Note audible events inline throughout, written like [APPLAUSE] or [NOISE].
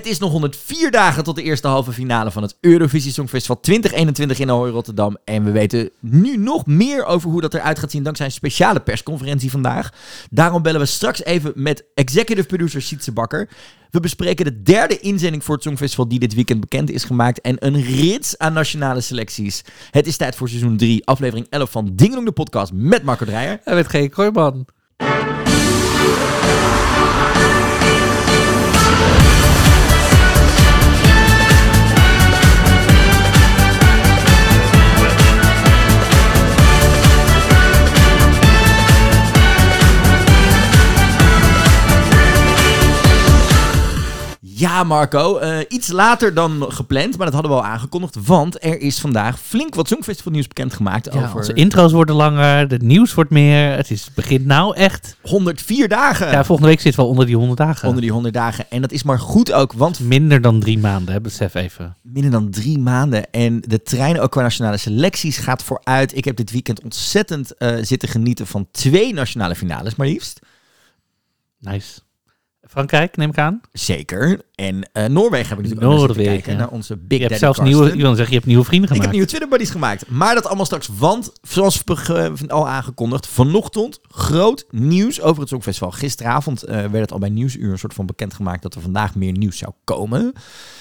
Het is nog 104 dagen tot de eerste halve finale van het Eurovisie Songfestival 2021 in Ahoy Rotterdam. En we weten nu nog meer over hoe dat eruit gaat zien dankzij een speciale persconferentie vandaag. Daarom bellen we straks even met executive producer Sietse Bakker. We bespreken de derde inzending voor het Songfestival die dit weekend bekend is gemaakt. En een rits aan nationale selecties. Het is tijd voor seizoen 3, aflevering 11 van Dingelong de podcast met Marco Dreyer. En met geen Kooijman. Ja, Marco. eh, iets later dan gepland, maar dat hadden we al aangekondigd. Want er is vandaag flink wat Songfestival nieuws bekendgemaakt Ja, over Onze intro's worden langer, het nieuws wordt meer. Het is, begint nou echt. 104 dagen. Ja, volgende week zit wel onder die 100 dagen. Onder die 100 dagen. En dat is maar goed ook, want Minder dan drie maanden, hè, besef even. minder dan drie maanden. En de trein ook qua nationale selecties gaat vooruit. Ik heb dit weekend ontzettend eh, zitten genieten van twee nationale finales, maar liefst. Nice. Frankrijk, neem ik aan. Zeker. En eh, Noorwegen heb ik natuurlijk ook Noorwegen. kijken. Naar onze Big Je hebt zelfs Karsten. nieuwe, ik wil zeggen, je hebt nieuwe vrienden Ik gemaakt. heb nieuwe Twitter buddies gemaakt. Maar dat allemaal straks. Want, zoals al aangekondigd, vanochtend groot nieuws over het Songfestival. Gisteravond eh, werd het al bij Nieuwsuur een soort van bekendgemaakt dat er vandaag meer nieuws zou komen.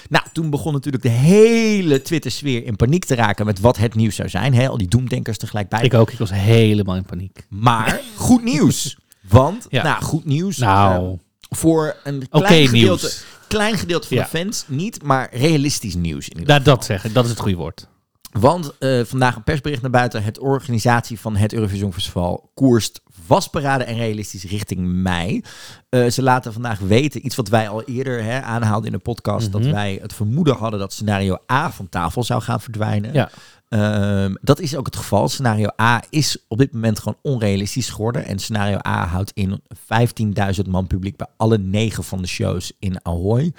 Nou, toen begon natuurlijk de hele Twitter-sfeer in paniek te raken met wat het nieuws zou zijn. Hè? Al die doemdenkers tegelijk bij. Ik ook, ik was helemaal in paniek. Maar goed nieuws. Want, [LAUGHS] Ja. nou, goed nieuws. Nou, eh, voor een klein gedeelte, nieuws. klein gedeelte van Ja. de fans niet, maar realistisch nieuws in Nou, dat zeg ik, dat is het goede woord. want eh, vandaag een persbericht naar buiten. Het organisatie van het Eurovisie Songfestival koerst vastberaden en realistisch richting mei. Eh, ze laten vandaag weten, iets wat wij al eerder hè, aanhaalden in de podcast, dat Mhm. wij het vermoeden hadden dat scenario A van tafel zou gaan verdwijnen. Ja. Ehm, dat is ook het geval. Scenario A is op dit moment gewoon onrealistisch geworden. En scenario A houdt in 15.000 man publiek bij alle negen van de shows in Ahoy.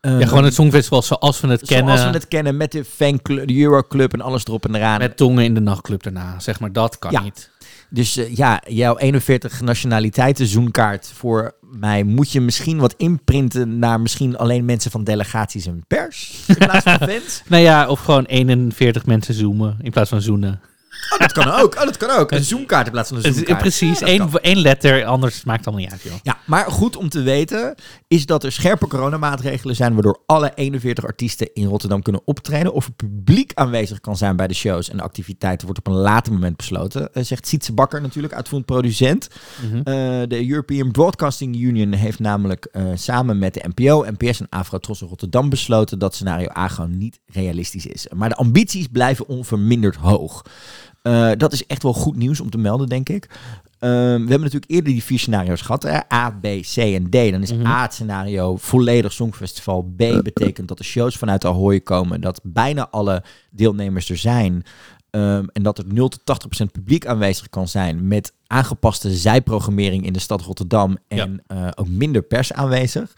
Ehm, Ja, gewoon het Songfestival zoals we het kennen. Zoals we het kennen met de fanclub, de Euroclub en alles erop en eraan. Met tongen in de nachtclub daarna. Zeg maar, dat kan Ja. niet. Dus eh, ja, jouw 41 nationaliteiten zoenkaart voor mij moet je misschien wat inprinten naar misschien alleen mensen van delegaties en pers. In plaats van [LAUGHS] fans. Nou ja, of gewoon 41 mensen zoomen in plaats van zoenen. Oh, dat kan ook. Oh, dat kan ook. Een zoenkaart in plaats van een Het zoenkaart. precies, Ja, één, één letter, anders maakt het allemaal niet uit, joh. Ja, maar goed om te weten is dat er scherpe coronamaatregelen zijn waardoor alle 41 artiesten in Rotterdam kunnen optreden. Of er publiek aanwezig kan zijn bij de shows en de activiteiten wordt op een later moment besloten. Eh, zegt Sietse Bakker natuurlijk, uitvoerend producent. Mhm. Eh, de European Broadcasting Union heeft namelijk eh, samen met de NPO, NPS en Afro Tros in Rotterdam besloten dat scenario A gewoon niet realistisch is. Maar de ambities blijven onverminderd hoog. Eh, dat is echt wel goed nieuws om te melden, denk ik. Ehm, we hebben natuurlijk eerder die vier scenario's gehad. Hè? A, B, C en D. Dan is Mhm. A het scenario volledig Songfestival. B betekent dat de shows vanuit Ahoy komen. Dat bijna alle deelnemers er zijn. Ehm, en dat er 0 tot 80 procent publiek aanwezig kan zijn. Met aangepaste zijprogrammering in de stad Rotterdam. En eh, ook minder pers aanwezig.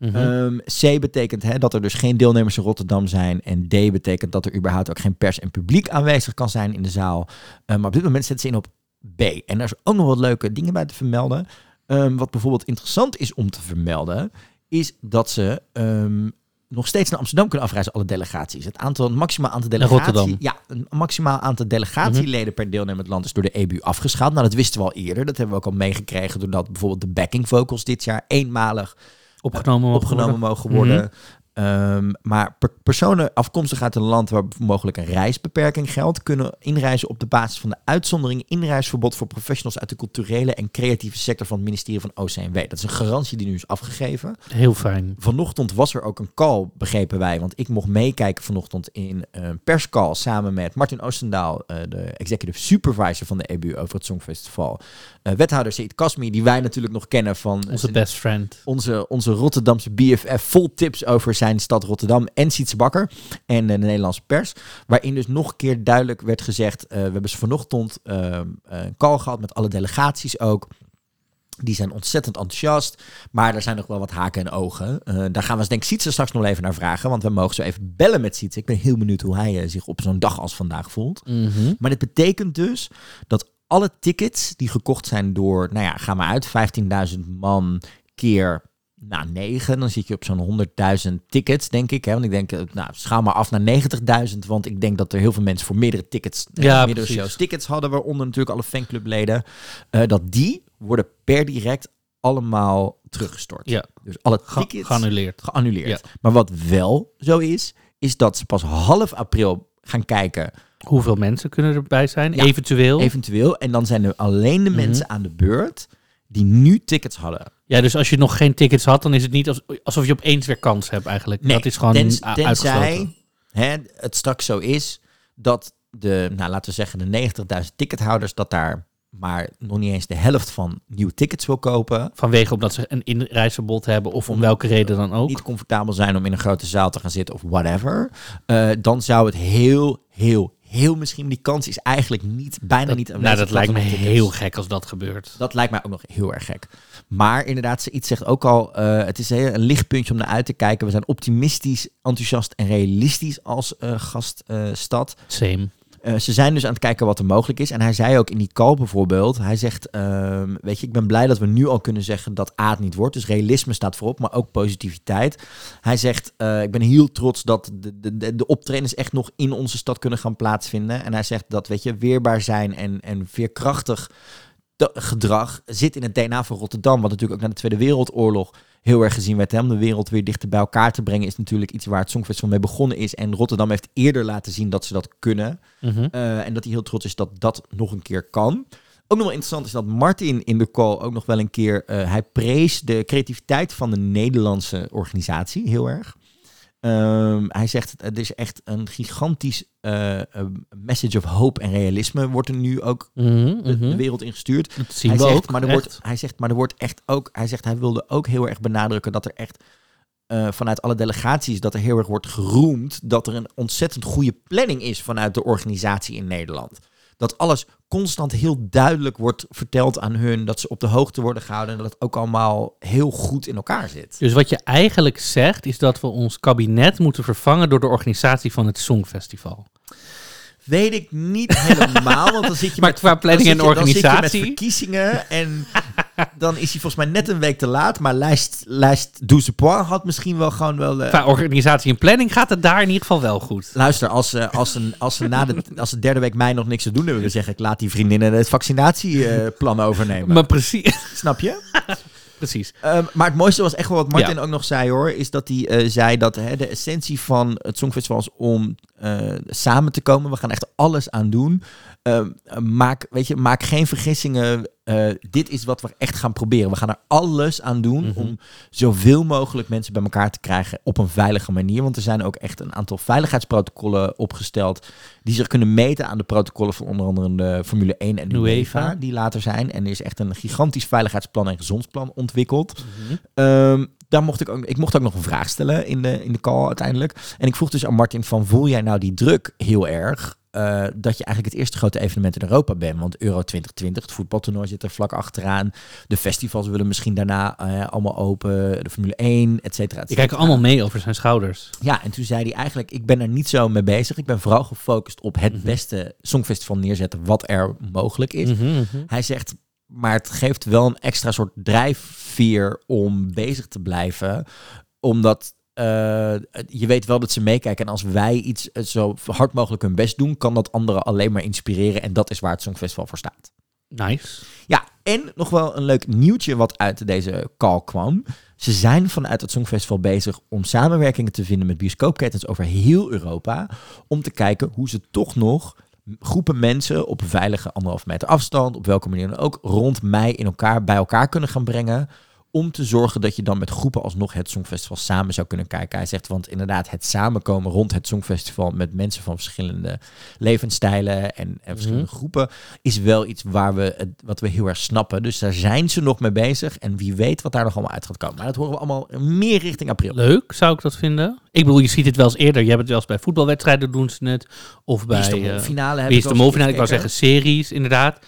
Mhm. Ehm, C betekent hè, dat er dus geen deelnemers in Rotterdam zijn. En D betekent dat er überhaupt ook geen pers en publiek aanwezig kan zijn in de zaal. Eh, maar op dit moment zetten ze in op B. En daar is ook nog wat leuke dingen bij te vermelden. Ehm, wat bijvoorbeeld interessant is om te vermelden, is dat ze ehm, nog steeds naar Amsterdam kunnen afreizen, alle delegaties. Het aantal, het maximaal aantal delegaties. Ja, een maximaal aantal delegatieleden per deelnemend land is door de EBU afgeschaald. Nou, dat wisten we al eerder. Dat hebben we ook al meegekregen doordat bijvoorbeeld de backing vocals dit jaar eenmalig opgenomen mogen opgenomen worden. mogen worden. Ehm, maar per- personen afkomstig uit een land waar mogelijk een reisbeperking geldt, kunnen inreizen op de basis van de uitzondering inreisverbod voor professionals uit de culturele en creatieve sector van het ministerie van OCMW. Dat is een garantie die nu is afgegeven. Heel fijn. Vanochtend was er ook een call, begrepen wij, want ik mocht meekijken vanochtend in een perscall samen met Martin Oostendaal, eh, de executive supervisor van de EBU over het Songfestival. Eh, wethouder Said Kasmi, die wij natuurlijk nog kennen van Onze best friend. onze, onze Rotterdamse BFF vol tips over zijn stad Rotterdam en Sietse Bakker en de Nederlandse pers. Waarin dus nog een keer duidelijk werd gezegd, eh, we hebben ze vanochtend eh, een call gehad met alle delegaties ook. Die zijn ontzettend enthousiast, maar er zijn nog wel wat haken en ogen. Eh, daar gaan we denk ik Sietse straks nog even naar vragen, want we mogen zo even bellen met Sietse. Ik ben heel benieuwd hoe hij eh, zich op zo'n dag als vandaag voelt. Mhm. Maar dit betekent dus dat alle tickets die gekocht zijn door, nou ja, ga maar uit, 15.000 man keer nou, 9. Dan zit je op zo'n 100.000 tickets, denk ik. Hè? Want ik denk, eh, nou, schaal maar af naar 90.000. Want ik denk dat er heel veel mensen voor meerdere tickets, eh, Ja, meerdere precies. shows tickets hadden. Waaronder natuurlijk alle fanclubleden. eh, dat die worden per direct allemaal teruggestort. Ja. Dus alle Ge- tickets geannuleerd. geannuleerd. Ja. Maar wat wel zo is, is dat ze pas half april gaan kijken, Hoeveel mensen kunnen erbij zijn? Ja. Eventueel. eventueel. En dan zijn er alleen de Mhm. mensen aan de beurt die nu tickets hadden. Ja, dus als je nog geen tickets had, dan is het niet als, alsof je opeens weer kans hebt eigenlijk. Nee, dat is gewoon Tens- tenzij hè, het straks zo is dat de, nou, laten we zeggen, de 90.000 tickethouders, dat daar maar nog niet eens de helft van nieuwe tickets wil kopen. Vanwege omdat ze een inreisverbod hebben of om welke reden dan ook. Niet comfortabel zijn om in een grote zaal te gaan zitten of whatever. eh, dan zou het heel, heel, heel misschien, die kans is eigenlijk niet, bijna Dat- niet nou, aanwezig dat lijkt me heel gek als dat gebeurt. Dat lijkt mij ook nog heel erg gek. Maar inderdaad, iets zegt ook al, eh, het is een lichtpuntje om naar uit te kijken. We zijn optimistisch, enthousiast en realistisch als eh, gaststad. Same. Eh, ze zijn dus aan het kijken wat er mogelijk is. En hij zei ook in die call bijvoorbeeld, hij zegt, ehm, weet je, ik ben blij dat we nu al kunnen zeggen dat A niet wordt. Dus realisme staat voorop, maar ook positiviteit. Hij zegt, eh, ik ben heel trots dat de, de, de, de optredens echt nog in onze stad kunnen gaan plaatsvinden. En hij zegt dat, weet je, weerbaar zijn en, en veerkrachtig gedrag zit in het DNA van Rotterdam. Wat natuurlijk ook na de Tweede Wereldoorlog heel erg gezien werd. Hè? Om de wereld weer dichter bij elkaar te brengen is natuurlijk iets waar het Songfestival mee begonnen is. En Rotterdam heeft eerder laten zien dat ze dat kunnen. Mhm. Eh, en dat hij heel trots is dat dat nog een keer kan. Ook nog wel interessant is dat Martin in de call ook nog wel een keer... eh, hij prees de creativiteit van de Nederlandse organisatie heel erg. Ehm, hij zegt, het is echt een gigantisch eh, eh, message of hope en realisme wordt er nu ook Mhm, de, de mhm. wereld ingestuurd. Dat zien Hij we zegt, ook. maar er echt. wordt, hij zegt, maar er wordt echt ook, hij zegt, hij wilde ook heel erg benadrukken dat er echt eh, vanuit alle delegaties, dat er heel erg wordt geroemd dat er een ontzettend goede planning is vanuit de organisatie in Nederland. Dat alles constant heel duidelijk wordt verteld aan hun, dat ze op de hoogte worden gehouden en dat het ook allemaal heel goed in elkaar zit. Dus wat je eigenlijk zegt, is dat we ons kabinet moeten vervangen door de organisatie van het Songfestival. Weet ik niet helemaal, want dan zit je [LAUGHS] Maar met qua planning en zit je- dan zit je organisatie? met verkiezingen en [LAUGHS] dan is hij volgens mij net een week te laat. Maar lijst, lijst 12 points had misschien wel gewoon wel... eh, Qua organisatie en planning gaat het daar in ieder geval wel goed. Luister, als ze, als, ze, als, ze na de, als ze derde week mei nog niks te doen hebben, dan zeg ik laat die vriendinnen het vaccinatieplan overnemen. Maar precies. Snap je? [LAUGHS] precies. Ehm, maar het mooiste was echt wel wat Martin ook nog zei hoor. Is dat hij eh, zei dat hè, de essentie van het Songfestival is om eh, samen te komen. We gaan echt alles aan doen. Ehm, maak, weet je, maak geen vergissingen. Eh, dit is wat we echt gaan proberen. We gaan er alles aan doen Mhm. om zoveel mogelijk mensen bij elkaar te krijgen op een veilige manier. Want er zijn ook echt een aantal veiligheidsprotocollen opgesteld die zich kunnen meten aan de protocollen van onder andere de Formule 1 en de UEFA. Die later zijn. En er is echt een gigantisch veiligheidsplan en gezondsplan ontwikkeld. Ehm, daar mocht ik, ook, ik mocht ook nog een vraag stellen in de, in de call uiteindelijk. En ik vroeg dus aan Martin van, voel jij nou die druk heel erg... eh, dat je eigenlijk het eerste grote evenement in Europa bent? Want Euro 2020, het voetbaltoernooi zit er vlak achteraan. De festivals willen misschien daarna eh, allemaal open. De Formule 1, et cetera. et Die kijken allemaal mee over zijn schouders. Ja, en toen zei hij eigenlijk, ik ben er niet zo mee bezig. Ik ben vooral gefocust op het Mhm. beste songfestival neerzetten wat er mogelijk is. Mhm, mhm. Hij zegt, maar het geeft wel een extra soort drijfveer om bezig te blijven. Omdat eh, je weet wel dat ze meekijken. En als wij iets eh, zo hard mogelijk hun best doen, kan dat anderen alleen maar inspireren. En dat is waar het Songfestival voor staat. Nice. Ja, en nog wel een leuk nieuwtje wat uit deze call kwam. Ze zijn vanuit het Songfestival bezig om samenwerkingen te vinden met bioscoopketens over heel Europa. Om te kijken hoe ze toch nog groepen mensen op veilige anderhalf meter afstand, op welke manier dan ook, rond mei in elkaar, bij elkaar kunnen gaan brengen. Om te zorgen dat je dan met groepen alsnog het Songfestival samen zou kunnen kijken. Hij zegt, want inderdaad, het samenkomen rond het Songfestival met mensen van verschillende levensstijlen en, en verschillende Mhm. groepen is wel iets waar we het, wat we heel erg snappen. Dus daar zijn ze nog mee bezig. En wie weet wat daar nog allemaal uit gaat komen. Maar dat horen we allemaal meer richting april. Leuk, zou ik dat vinden. Ik bedoel, je ziet het wel eens eerder. Je hebt het wel eens bij voetbalwedstrijden doen ze het. Of Wie bij... is de eh, finale? Wie is de mol finale? Ik wou zeggen series, inderdaad.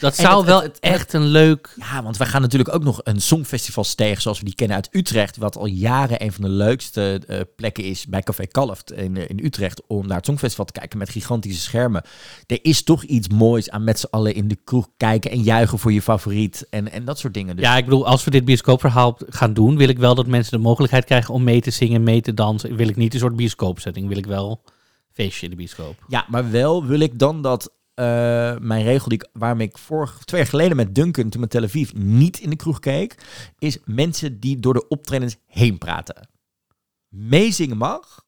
Dat zou het- wel het- het- echt een leuk... Ja, want we gaan natuurlijk ook nog een songfestival stegen zoals we die kennen uit Utrecht. Wat al jaren een van de leukste eh, plekken is bij Café Kalft in, eh, in Utrecht. Om naar het songfestival te kijken met gigantische schermen. Er is toch iets moois aan met z'n allen in de kroeg kijken en juichen voor je favoriet. En, en dat soort dingen. Dus Ja, ik bedoel, als we dit bioscoopverhaal gaan doen, wil ik wel dat mensen de mogelijkheid krijgen om mee te zingen, mee te dansen. Wil ik niet een soort bioscoopsetting, wil ik wel feestje in de bioscoop. Ja, maar wel wil ik dan dat eh, mijn regel die ik, waarmee ik vorig, twee jaar geleden met Duncan toen met Tel Aviv niet in de kroeg keek, is mensen die door de optredens heen praten. Meezingen mag,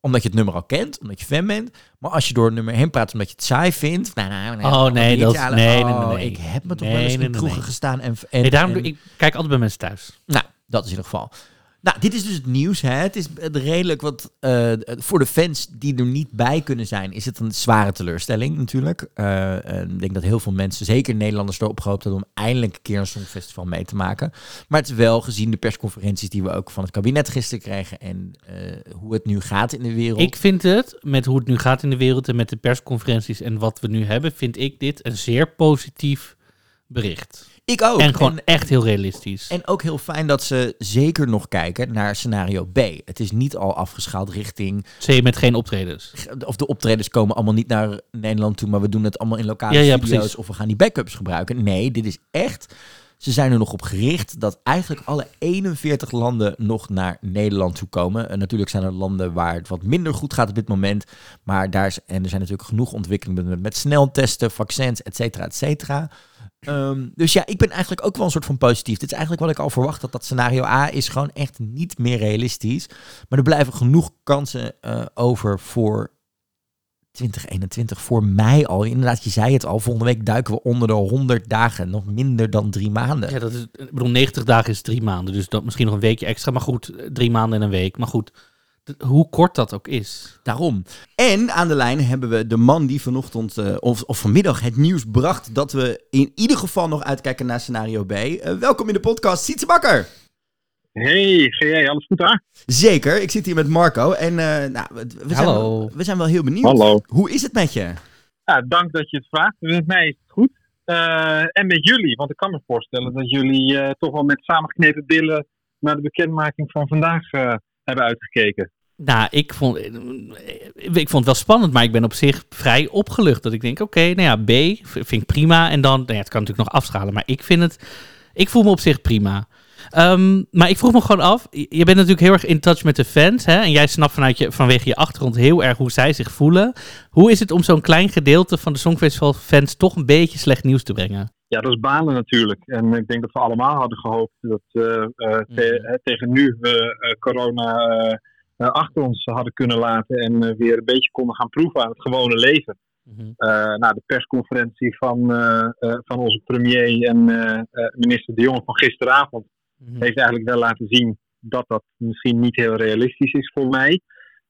omdat je het nummer al kent, omdat je fan bent. Maar als je door het nummer heen praat omdat je het saai vindt. Nou, nou, nou, Oh, nee, een dat- nee, nee, Oh, nee, nee. Ik heb me toch Nee, wel eens nee, in nee, kroegen nee. gestaan. En, en, Nee, daarom en- doe ik kijk altijd bij mensen thuis. nou, dat is in ieder geval. Nou, dit is dus het nieuws. Hè? Het is redelijk wat eh, voor de fans die er niet bij kunnen zijn, is het een zware teleurstelling natuurlijk. En ik denk dat heel veel mensen, zeker Nederlanders, erop gehoopt hadden om eindelijk een keer een songfestival mee te maken. Maar het is wel gezien de persconferenties die we ook van het kabinet gisteren kregen en eh, hoe het nu gaat in de wereld. Ik vind het, met hoe het nu gaat in de wereld en met de persconferenties en wat we nu hebben, vind ik dit een zeer positief bericht. Ik ook. en gewoon En- echt heel realistisch. En ook heel fijn dat ze zeker nog kijken naar scenario B. Het is niet al afgeschaald richting C met geen optredens. of de optredens komen allemaal niet naar Nederland toe, maar we doen het allemaal in lokale Ja, studio's precies. of we gaan die backups gebruiken. Nee, dit is echt. Ze zijn er nog op gericht dat eigenlijk alle 41 landen nog naar Nederland toe komen. En natuurlijk zijn er landen waar het wat minder goed gaat op dit moment. Maar daar is, en er zijn natuurlijk genoeg ontwikkelingen met, met sneltesten, vaccins, et cetera, et cetera. Ehm, dus ja, ik ben eigenlijk ook wel een soort van positief. Dit is eigenlijk wat ik al verwacht had. Dat scenario A is gewoon echt niet meer realistisch. Maar er blijven genoeg kansen eh, over voor 2021. Voor mij al. Inderdaad, je zei het al. Volgende week duiken we onder de 100 dagen. Nog minder dan drie maanden. Ja, dat is, ik bedoel, 90 dagen is drie maanden. Dus dat misschien nog een weekje extra. Maar goed, eh, drie maanden en een week. Maar goed, hoe kort dat ook is. Daarom. En aan de lijn hebben we de man die vanochtend eh, of, of vanmiddag het nieuws bracht dat we in ieder geval nog uitkijken naar scenario B. Eh, welkom in de podcast, Sietse Bakker. Hey, GJ, alles goed daar? Zeker, ik zit hier met Marco en eh, nou, we, we zijn, Hallo. wel- we zijn wel heel benieuwd. Hallo. Hoe is het met je? Ja, dank dat je het vraagt. Met mij is het goed. Eh, en met jullie, want ik kan me voorstellen dat jullie eh, toch wel met samengeknepen billen naar de bekendmaking van vandaag eh, hebben uitgekeken. Nou, ik vond, ik vond het wel spannend, maar ik ben op zich vrij opgelucht. Dat ik denk, oké, nou ja, B vind ik prima. En dan, nou ja, het kan natuurlijk nog afschalen, maar ik vind het, ik voel me op zich prima. Ehm, maar ik vroeg me gewoon af, je bent natuurlijk heel erg in touch met de fans, hè? En jij snapt vanuit je, vanwege je achtergrond heel erg hoe zij zich voelen. Hoe is het om zo'n klein gedeelte van de Songfestival fans toch een beetje slecht nieuws te brengen? Ja, dat is balen natuurlijk. En ik denk dat we allemaal hadden gehoopt dat eh, eh, te- Mhm. eh, tegen nu corona achter ons hadden kunnen laten en eh, weer een beetje konden gaan proeven aan het gewone leven. Eh, nou, de persconferentie van, eh, eh, van onze premier en eh, eh, minister De Jonge van gisteravond Mhm. heeft eigenlijk wel laten zien dat dat misschien niet heel realistisch is voor mij.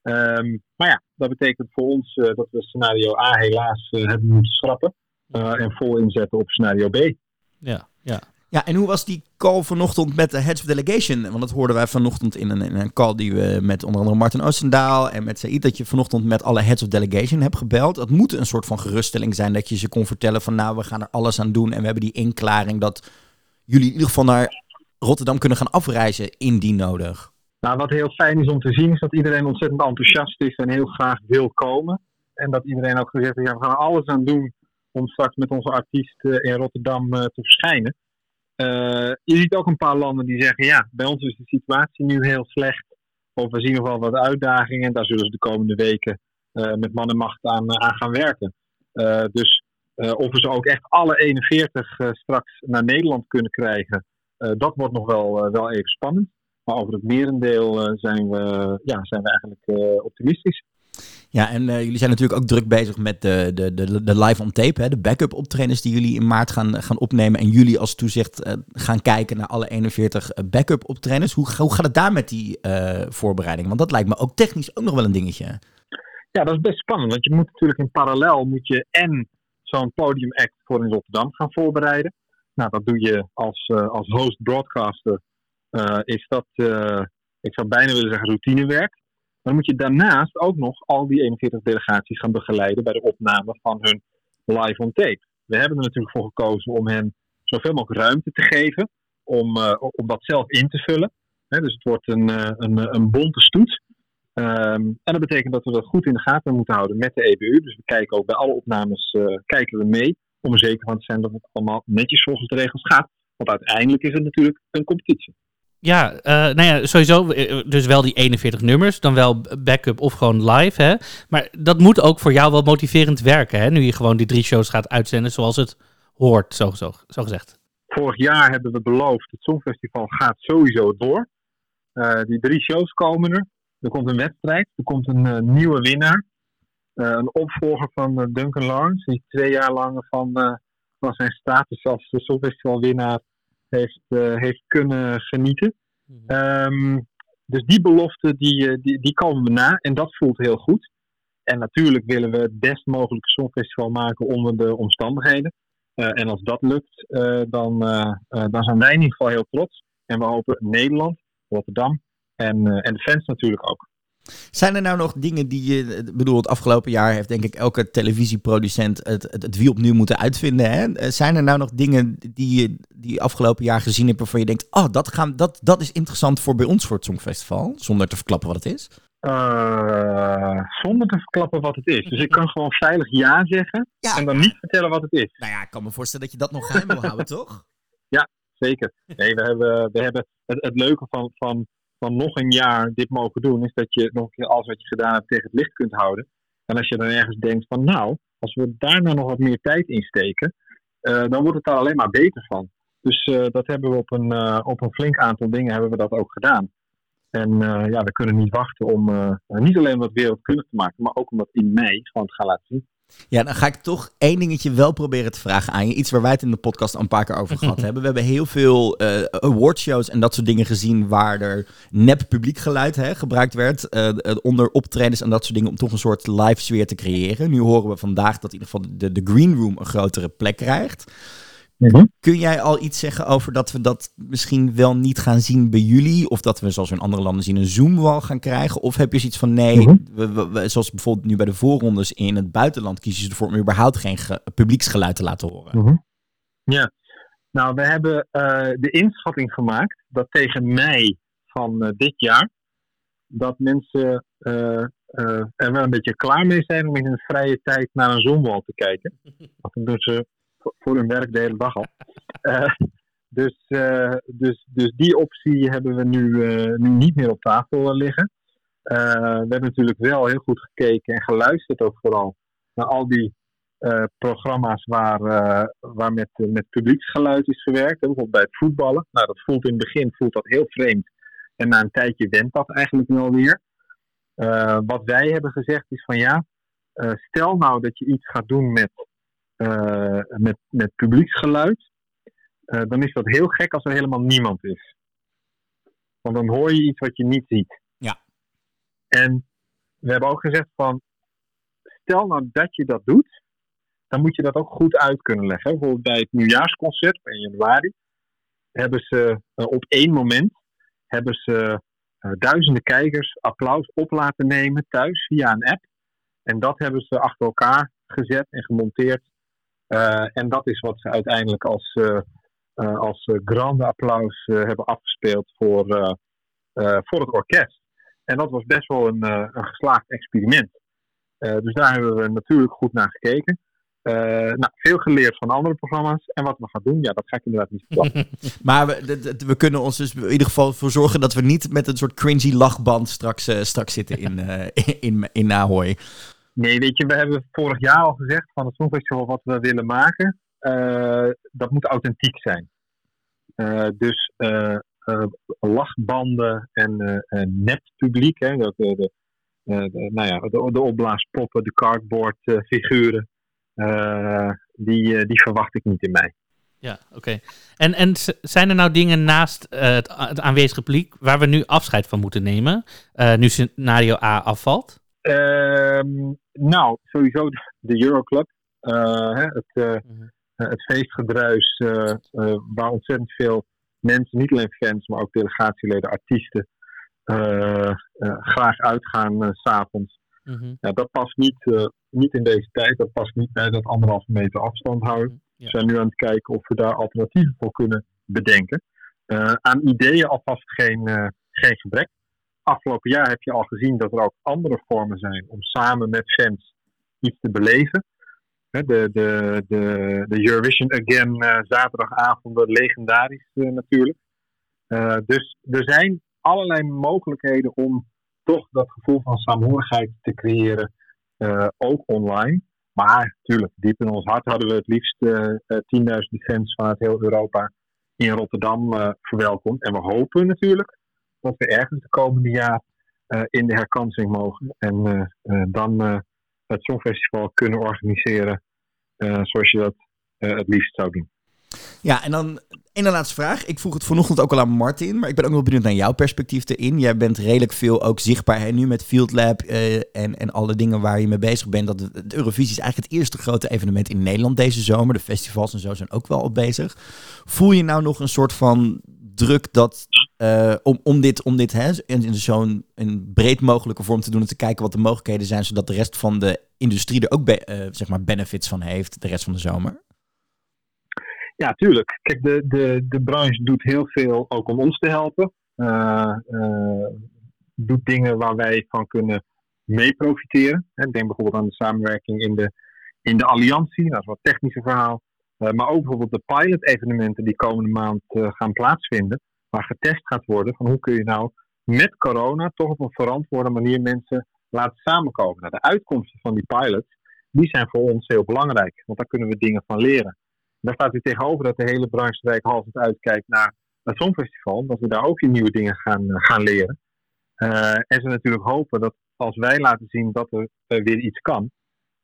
Ehm, maar ja, dat betekent voor ons eh, dat we scenario A helaas eh, hebben moeten schrappen. eh, en vol inzetten op scenario B. Ja, ja. Ja, en hoe was die call vanochtend met de Heads of Delegation? Want dat hoorden wij vanochtend in een, in een call die we met onder andere Martin Oostendaal en met Said, dat je vanochtend met alle Heads of Delegation hebt gebeld. Dat moet een soort van geruststelling zijn dat je ze kon vertellen van nou, we gaan er alles aan doen en we hebben die inklaring dat jullie in ieder geval naar Rotterdam kunnen gaan afreizen indien nodig. Nou, wat heel fijn is om te zien is dat iedereen ontzettend enthousiast is en heel graag wil komen. En dat iedereen ook gezegd heeft, ja, we gaan alles aan doen om straks met onze artiest in Rotterdam eh, te verschijnen. Eh, je ziet ook een paar landen die zeggen, ja, bij ons is de situatie nu heel slecht. Of we zien nog wel wat uitdagingen. Daar zullen ze de komende weken eh, met man en macht aan, eh, aan gaan werken. Dus of we ze ook echt alle 41 eh, straks naar Nederland kunnen krijgen, dat wordt nog wel, wel even spannend. Maar over het merendeel zijn, we, ja, zijn we eigenlijk optimistisch. Ja, en eh, jullie zijn natuurlijk ook druk bezig met de, de, de, de live on tape, hè, de backup optredens die jullie in maart gaan, gaan opnemen. En jullie als toezicht eh, gaan kijken naar alle 41 eh, backup optredens. Hoe, hoe gaat het daar met die voorbereiding? Want dat lijkt me ook technisch ook nog wel een dingetje. Ja, dat is best spannend. Want je moet natuurlijk in parallel moet je en zo'n podiumact voor in Rotterdam gaan voorbereiden. Nou, dat doe je als, als host broadcaster. is dat, ik zou bijna willen zeggen, routinewerk. Dan moet je daarnaast ook nog al die 41 delegaties gaan begeleiden bij de opname van hun live on tape. we hebben er natuurlijk voor gekozen om hen zoveel mogelijk ruimte te geven om, uh, om dat zelf in te vullen. dus het wordt een, een, een bonte stoet. Ehm, en dat betekent dat we dat goed in de gaten moeten houden met de EBU. Dus we kijken ook bij alle opnames kijken we mee. Om er zeker van te zijn dat het allemaal netjes volgens de regels gaat. Want uiteindelijk is het natuurlijk een competitie. Ja, uh, nou ja, sowieso. Dus wel die 41 nummers, dan wel backup of gewoon live. Hè? Maar dat moet ook voor jou wel motiverend werken. Hè? Nu je gewoon die drie shows gaat uitzenden zoals het hoort, zo, zo, gezegd. Vorig jaar hebben we beloofd, het Songfestival gaat sowieso door. Die drie shows komen er. Er komt een wedstrijd, er komt een nieuwe winnaar. een opvolger van Duncan Lawrence, die twee jaar lang van, van zijn status als Songfestival winnaar heeft, heeft kunnen genieten. Um, dus die belofte die, die, die komen we na en dat voelt heel goed. En natuurlijk willen we het best mogelijke songfestival maken onder de omstandigheden. Uh, en als dat lukt, uh, dan, uh, dan zijn wij in ieder geval heel trots. En we hopen Nederland, Rotterdam en, en de fans natuurlijk ook. Zijn er nou nog dingen die je, bedoel, het afgelopen jaar heeft denk ik elke televisieproducent het, het, het wiel opnieuw moeten uitvinden. Hè? Zijn er nou nog dingen die je die afgelopen jaar gezien hebt waarvan je denkt, oh, dat, gaan, dat, dat is interessant voor bij ons voor het Songfestival, zonder te verklappen wat het is? Uh, zonder te verklappen wat het is. Dus ik kan [LAUGHS] gewoon veilig ja zeggen en dan niet vertellen wat het is. Nou ja, ik kan me voorstellen dat je dat nog geheim wil houden, [LAUGHS] toch? Ja, zeker. Nee, we hebben, we hebben het, het leuke van, van van nog een jaar dit mogen doen, is dat je nog een keer alles wat je gedaan hebt tegen het licht kunt houden. En als je dan ergens denkt van nou, als we daar nou nog wat meer tijd in steken, uh, dan wordt het daar alleen maar beter van. Dus uh, dat hebben we op een, uh, op een flink aantal dingen hebben we dat ook gedaan. En ja, we kunnen niet wachten om niet alleen dat wereldkundig te maken, maar ook om dat in mei gewoon te gaan laten zien. Ja, dan ga ik toch één dingetje wel proberen te vragen aan je. Iets waar wij het in de podcast al een paar keer over gehad [LAUGHS] hebben. We hebben heel veel uh, awardshows en dat soort dingen gezien waar er nep publiekgeluid hè, gebruikt werd. Uh, onder optredens en dat soort dingen om toch een soort live sfeer te creëren. Nu horen we vandaag dat in ieder geval de, de green room een grotere plek krijgt. Mhm. Kun jij al iets zeggen over dat we dat misschien wel niet gaan zien bij jullie? Of dat we, zoals we in andere landen zien, een Zoom-wal gaan krijgen? Of heb je zoiets van, nee, mhm. we, zoals bijvoorbeeld nu bij de voorrondes in het buitenland, kiezen ze ervoor om überhaupt geen publieksgeluid te laten horen? Mhm. Ja, nou, we hebben uh, de inschatting gemaakt dat tegen mei van uh, dit jaar, dat mensen uh, er wel een beetje klaar mee zijn om in hun vrije tijd naar een Zoom-wal te kijken. [LAUGHS] Want dan doen ze voor hun werk de hele dag al. Uh, dus, uh, dus, dus die optie hebben we nu, uh, nu niet meer op tafel liggen. we hebben natuurlijk wel heel goed gekeken en geluisterd ook vooral naar al die programma's waar, waar met, met publieksgeluid is gewerkt. Bijvoorbeeld bij het voetballen. Nou, dat voelt in het begin voelt dat heel vreemd. En na een tijdje went dat eigenlijk wel weer. wat wij hebben gezegd is van ja, stel nou dat je iets gaat doen met met, met publieksgeluid, uh, dan is dat heel gek als er helemaal niemand is. Want dan hoor je iets wat je niet ziet. Ja. En we hebben ook gezegd van, stel nou dat je dat doet, dan moet je dat ook goed uit kunnen leggen. Bijvoorbeeld bij het nieuwjaarsconcert in januari hebben ze uh, op één moment hebben ze duizenden kijkers applaus op laten nemen thuis via een app. En dat hebben ze achter elkaar gezet en gemonteerd en dat is wat ze uiteindelijk als, uh, uh, als grande applaus hebben afgespeeld voor, voor het orkest. En dat was best wel een, een geslaagd experiment. dus daar hebben we natuurlijk goed naar gekeken. nou, veel geleerd van andere programma's. En wat we gaan doen, ja, dat ga ik inderdaad niet verklappen. [LAUGHS] maar we, we, kunnen ons dus in ieder geval voor zorgen dat we niet met een soort cringy lachband straks, straks zitten in, in, [LAUGHS] in, in Ahoy. Nee, weet je, we hebben vorig jaar al gezegd van het Songfestival wat we willen maken, uh, dat moet authentiek zijn. Uh, dus uh, lachbanden en netpubliek, hè, de, de, nou ja, de, de opblaaspoppen, de cardboardfiguren, die, die verwacht ik niet in mei. Ja, oké. En, en zijn er nou dingen naast het, het aanwezige publiek waar we nu afscheid van moeten nemen, nu scenario A afvalt? Ehm, nou, sowieso de Euroclub. Uh, het, uh, het feestgedruis waar ontzettend veel mensen, niet alleen fans, maar ook delegatieleden, artiesten, graag uitgaan s s'avonds. Mhm. Ja, dat past niet, eh, niet in deze tijd. Dat past niet bij dat anderhalve meter afstand houden. Ja. We zijn nu aan het kijken of we daar alternatieven voor kunnen bedenken. Eh, aan ideeën alvast geen, eh, geen gebrek. Afgelopen jaar heb je al gezien dat er ook andere vormen zijn om samen met fans iets te beleven. De, de, de, de Eurovision Again eh, zaterdagavonden, legendarisch eh, natuurlijk. Eh, dus er zijn allerlei mogelijkheden om toch dat gevoel van saamhorigheid te creëren, ook online. Maar natuurlijk, diep in ons hart hadden we het liefst eh eh, 10.000 fans vanuit heel Europa in Rotterdam verwelkomd. En we hopen natuurlijk dat we ergens de komende jaar eh, in de herkansing mogen. En eh, eh, dan het Songfestival kunnen organiseren zoals je dat het liefst zou doen. Ja, en dan één laatste vraag. Ik vroeg het vanochtend ook al aan Martin, maar ik ben ook wel benieuwd naar jouw perspectief erin. Jij bent redelijk veel ook zichtbaar nu met Field Lab en, en alle dingen waar je mee bezig bent. Dat de Eurovisie is eigenlijk het eerste grote evenement in Nederland deze zomer. De festivals en zo zijn ook wel al bezig. Voel je nou nog een soort van druk dat, eh, om, om dit, om dit hè, in, in zo'n een breed mogelijke vorm te doen en te kijken wat de mogelijkheden zijn, zodat de rest van de industrie er ook eh, zeg maar benefits van heeft de rest van de zomer? Ja, tuurlijk. Kijk, de, de, de branche doet heel veel ook om ons te helpen. Eh, doet dingen waar wij van kunnen mee profiteren. Denk bijvoorbeeld aan de samenwerking in de, in de alliantie. Dat is wat technische verhaal. Eh, maar ook bijvoorbeeld de pilot-evenementen die komende maand eh, gaan plaatsvinden. Waar getest gaat worden van hoe kun je nou met corona toch op een verantwoorde manier mensen laten samenkomen. Nou, de uitkomsten van die pilots, die zijn voor ons heel belangrijk. Want daar kunnen we dingen van leren. Daar staat u tegenover dat de hele branche wijkhalsend uitkijkt naar het Songfestival. Dat we daar ook weer nieuwe dingen gaan, eh, gaan leren. En ze natuurlijk hopen dat als wij laten zien dat er weer iets kan.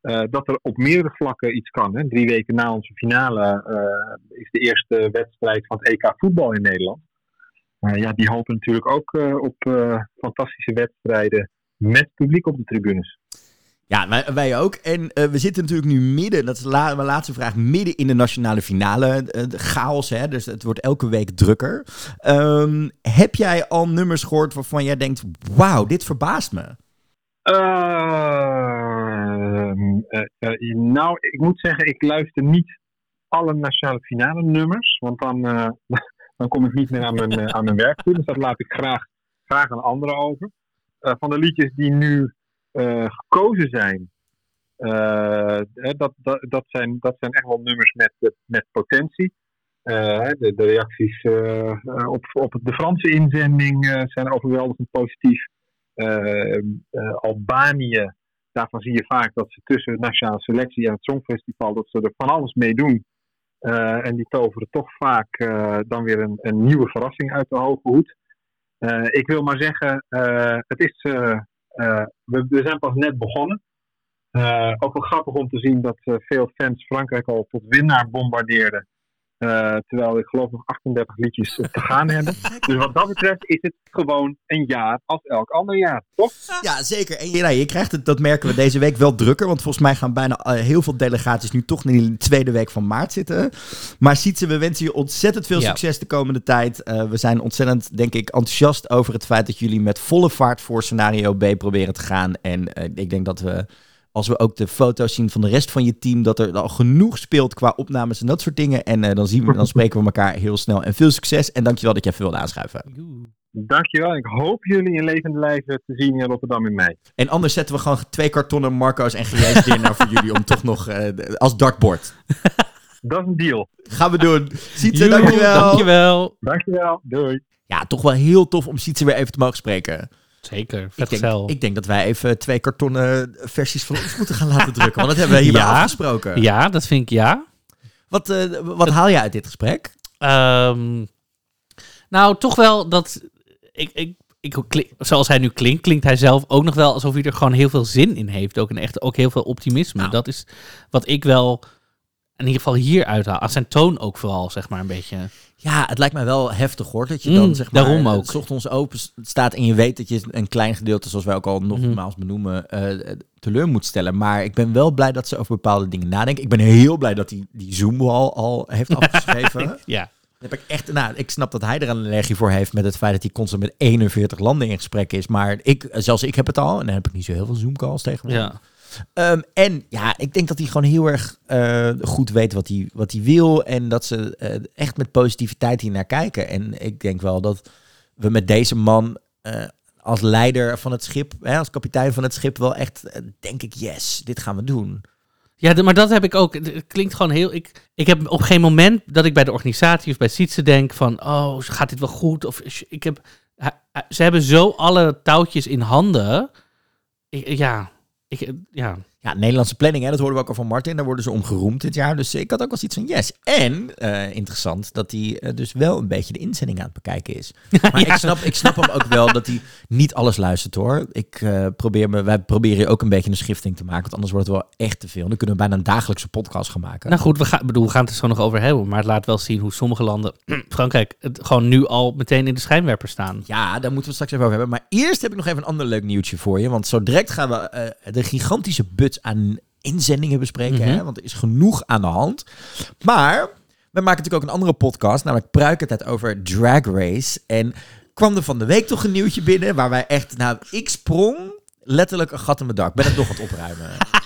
Eh, dat er op meerdere vlakken iets kan. Hè. Drie weken na onze finale eh, is de eerste wedstrijd van het EK voetbal in Nederland. Eh, ja, die hopen natuurlijk ook op fantastische wedstrijden met publiek op de tribunes. Ja, wij, wij ook. En we zitten natuurlijk nu midden, dat is la, mijn laatste vraag, midden in de nationale finale. de chaos, hè? dus het wordt elke week drukker. Ehm, heb jij al nummers gehoord waarvan jij denkt, wauw, dit verbaast me? Nou, ik moet zeggen, ik luister niet alle nationale finale nummers. Want dan, eh, [LAUGHS] dan kom ik niet meer aan mijn, eh, aan mijn werk toe. Dus dat laat ik graag, graag aan anderen over. Eh, van de liedjes die nu eh, gekozen zijn, eh, dat, dat, dat, zijn, dat zijn echt wel nummers met, met potentie. Eh, de, de reacties eh, eh, op, op de Franse inzending eh, zijn overweldigend positief. Eh, eh, Albanië, daarvan zie je vaak dat ze tussen nationale selectie en het Songfestival, dat ze er van alles mee doen. Eh, en die toveren toch vaak eh, dan weer een, een nieuwe verrassing uit de hoge hoed. Eh, ik wil maar zeggen, het is, we, we zijn pas net begonnen. Ook wel grappig om te zien dat veel fans Frankrijk al tot winnaar bombardeerden. Eh, terwijl ik geloof nog 38 liedjes te gaan hebben. Dus wat dat betreft is het gewoon een jaar als elk ander jaar, toch? Ja, zeker. En je, nou, je krijgt het, dat merken we deze week wel drukker. Want volgens mij gaan bijna eh, heel veel delegaties nu toch in de tweede week van maart zitten. Maar Sietse, we wensen je ontzettend veel Ja. succes de komende tijd. Eh, we zijn ontzettend, denk ik, enthousiast over het feit dat jullie met volle vaart voor scenario B proberen te gaan. En eh, ik denk dat we, als we ook de foto's zien van de rest van je team, dat er al genoeg speelt qua opnames en dat soort dingen. En eh, dan, zien we, dan spreken we elkaar heel snel. En veel succes. En dankjewel dat je even wilde aanschuiven. Dankjewel. Ik hoop jullie in levende lijven te zien in Rotterdam in mei. En anders zetten we gewoon twee kartonnen Marco's en GJ's dinner voor jullie om toch nog eh, als dartboard. [LAUGHS] Dat is een deal. Gaan we doen. Sietse, dankjewel. Dankjewel. Dankjewel. Doei. Ja, toch wel heel tof om Sietse weer even te mogen spreken. Zeker, Ik denk, gezel. ik denk dat wij even twee kartonnen versies van ons moeten gaan laten drukken. Want dat hebben we hierbij [LAUGHS] Ja. afgesproken. Ja, dat vind ik ja. Wat, eh, wat haal je uit dit gesprek? Ehm, nou, toch wel dat. Ik, ik, ik, klink- zoals hij nu klinkt, klinkt hij zelf ook nog wel alsof hij er gewoon heel veel zin in heeft. Ook, en echt, ook heel veel optimisme. Nou. Dat is wat ik wel in ieder geval hier uithaal. Aan zijn toon ook vooral, zeg maar, een beetje. Ja, het lijkt mij wel heftig hoor. Dat je dan Mm, zeg maar daarom eh, ook. s ochtends open staat en je weet dat je een klein gedeelte, zoals wij ook al nogmaals benoemen, eh, teleur moet stellen. Maar ik ben wel blij dat ze over bepaalde dingen nadenken. Ik ben heel blij dat hij die Zoom al, al heeft [LAUGHS] afgeschreven. Ja. Heb ik, echt, nou, ik snap dat hij er een allergie voor heeft met het feit dat hij constant met 41 landen in gesprek is. Maar ik, zelfs ik heb het al. En dan heb ik niet zo heel veel Zoom-calls tegenwoordig. Ja. Ehm, en ja, ik denk dat hij gewoon heel erg eh, goed weet wat hij, wat hij wil. En dat ze eh, echt met positiviteit hier naar kijken. En ik denk wel dat we met deze man eh, als leider van het schip, hè, als kapitein van het schip, wel echt denk ik, yes, dit gaan we doen. Ja, maar dat heb ik ook. Het klinkt gewoon heel. Ik, ik heb op geen moment dat ik bij de organisatie of bij Sietse denk van, oh, gaat dit wel goed? Of ik heb, ze hebben zo alle touwtjes in handen. Ik, ja, ik, ja. Ja, Nederlandse planning, hè, dat hoorden we ook al van Martin. Daar worden ze om geroemd dit jaar. Dus ik had ook wel iets van yes. En eh, interessant dat hij eh, dus wel een beetje de inzending aan het bekijken is. [LAUGHS] Maar Ja. ik, snap, ik snap hem ook wel dat hij niet alles luistert hoor. Ik eh, probeer me, wij proberen ook een beetje een schifting te maken. Want anders wordt het wel echt te veel. Dan kunnen we bijna een dagelijkse podcast gaan maken. Nou goed, we gaan, bedoel, we gaan het er zo nog over hebben. Maar het laat wel zien hoe sommige landen, [CLEARS THROAT] Frankrijk, het gewoon nu al meteen in de schijnwerper staan. Ja, daar moeten we het straks even over hebben. Maar eerst heb ik nog even een ander leuk nieuwtje voor je. Want zo direct gaan we de gigantische aan inzendingen bespreken. Mhm. hè? Want er is genoeg aan de hand. Maar we maken natuurlijk ook een andere podcast. Namelijk Pruikertijd over Drag Race. En kwam er van de week toch een nieuwtje binnen. Waar wij echt, nou, ik sprong letterlijk een gat in mijn dak. Ben het nog aan het opruimen. [LAUGHS]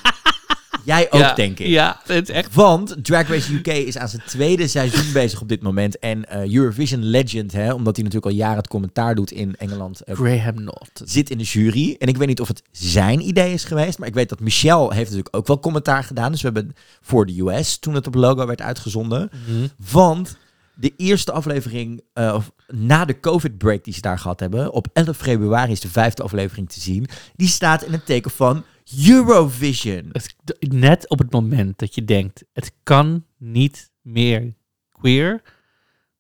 Jij ook, ja, denk ik. Ja, het is echt. Want Drag Race UK is aan zijn tweede seizoen [LAUGHS] bezig op dit moment. En eh, Eurovision Legend, hè, omdat hij natuurlijk al jaren het commentaar doet in Engeland, eh, Graham Not. zit in de jury. En ik weet niet of het zijn idee is geweest, maar ik weet dat Michelle heeft natuurlijk ook wel commentaar gedaan. Dus we hebben voor de US, toen het op logo werd uitgezonden. Mhm. Want de eerste aflevering, eh, of na de COVID-break die ze daar gehad hebben, op 11 februari is de vijfde aflevering te zien. Die staat in het teken van Eurovision. Het- net op het moment dat je denkt, het kan niet meer queer,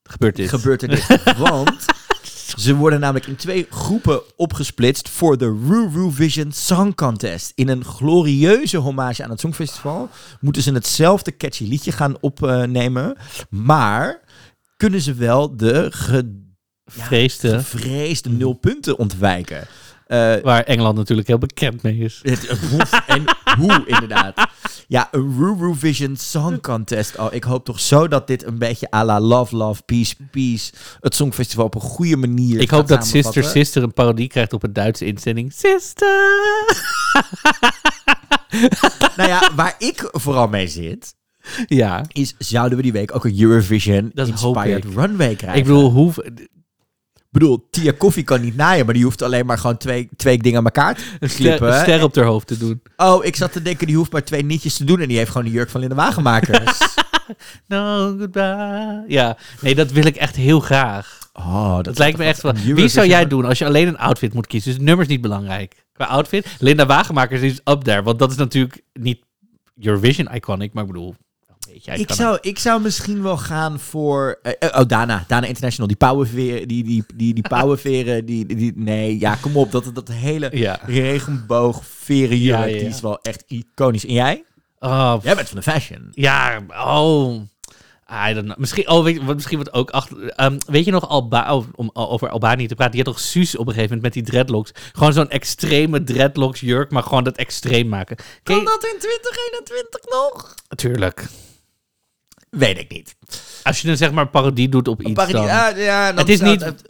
gebeurt dit. gebeurt er dit. [LAUGHS] Want ze worden namelijk in twee groepen opgesplitst voor de Eurovision Song Contest. In een glorieuze hommage aan het Songfestival moeten ze hetzelfde catchy liedje gaan opnemen. Maar kunnen ze wel de ge- ja, Vreesde, gevreesde nul punten ontwijken. Eh, waar Engeland natuurlijk heel bekend mee is. [LAUGHS] en hoe, inderdaad. Ja, een Eurovision Song Contest. Oh, ik hoop toch zo dat dit een beetje à la Love, Love, Peace, Peace... het Songfestival op een goede manier Ik hoop dat Sister. Sister een parodie krijgt op een Duitse inzending. Sister! [LAUGHS] Nou ja, waar ik vooral mee zit... Ja, is zouden we die week ook een Eurovision Dat Inspired. Runway krijgen. ik bedoel, hoe... Bedoel, Tia Koffie kan niet naaien... maar die hoeft alleen maar gewoon twee, twee dingen aan elkaar te klippen. een ster op haar hoofd te doen. Oh, ik zat te denken, die hoeft maar twee nietjes te doen... en die heeft gewoon de jurk van Linda Wagenmakers. [LAUGHS] No, goodbye. Ja, nee, dat wil ik echt heel graag. Oh, dat, Dat lijkt me echt wel. Wie zou Eurovision- jij doen als je alleen een outfit moet kiezen? Dus nummer is niet belangrijk. Qua outfit. Linda Wagenmakers is up there. Want dat is natuurlijk niet Eurovision iconic, maar ik bedoel. Ik zou, ik zou misschien wel gaan voor... eh, eh, oh, Dana. Dana International. Die pauwenveren. Die, die, die, die [LAUGHS] pauwenveren. Die, die, die- nee, ja, kom op. Dat, dat hele Ja. regenboog verenjurk. Ja. Die is wel echt iconisch. En jij? Oh, Jij bent van de fashion. ja, oh. I don't know. Misschien, oh, weet, misschien wat ook achter. ehm, weet je nog, Alba, oh, om over Albanië te praten? Die had toch Suus op een gegeven moment met die dreadlocks? Gewoon zo'n extreme dreadlocks jurk, maar gewoon dat extreem maken. Ken je- dat in 2021 nog? Natuurlijk. Weet ik niet. Als je dan zeg maar parodie doet op iets Parodie- dan... ja, dan Het is niet- het-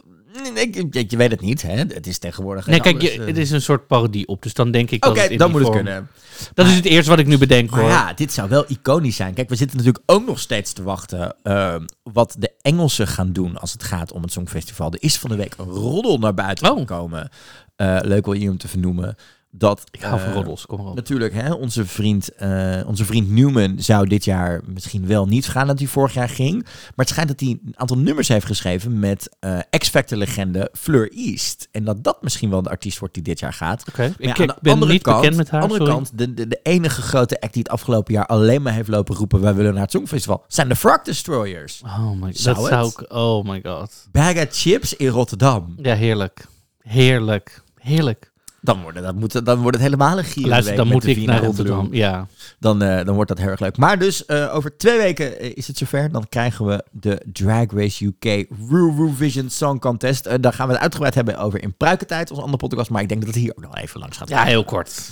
ik- je weet het niet, hè? Het is tegenwoordig. Nee, kijk, je, eh. het is een soort parodie op. Dus dan denk ik Oké, dan moet het kunnen. Dat is het eerste wat ik nu bedenk, Maar hoor. ja, dit zou wel iconisch zijn. Kijk, we zitten natuurlijk ook nog steeds te wachten ehm, wat de Engelsen gaan doen als het gaat om het Songfestival. Er is van de week een roddel naar buiten Oh. gekomen. Eh, leuk wel om te vernoemen. Dat, Ik hou van eh, roddels, kom maar op. Natuurlijk, hè, onze, vriend, eh, onze vriend Newman zou dit jaar misschien wel niet gaan dat hij vorig jaar ging. Maar het schijnt dat hij een aantal nummers heeft geschreven met eh X-Factor-legende Fleur East. En dat dat misschien wel de artiest wordt die dit jaar gaat. Oké, ik, ben andere niet kant, bekend met haar, andere sorry. kant de, de, de enige grote act die het afgelopen jaar alleen maar heeft lopen roepen... wij willen naar het Songfestival, zijn de Frog Destroyers. Oh my god, Zou dat zou ik... Oh my god. Bag of Chips in Rotterdam. Ja, heerlijk. Heerlijk. Heerlijk. Dan wordt, het- dat moet, dan wordt het helemaal een gier. Luister, dan moet ik naar Rotterdam. Ja. Dan, eh, dan wordt dat heel erg leuk. Maar dus eh, over twee weken eh, is het zover. Dan krijgen we de Drag Race UK Eurovision Song Contest. Eh, daar gaan we het uitgebreid hebben over in Pruikentijd, onze andere podcast. Maar ik denk dat het hier ook nog even langs gaat. ja, heel kort.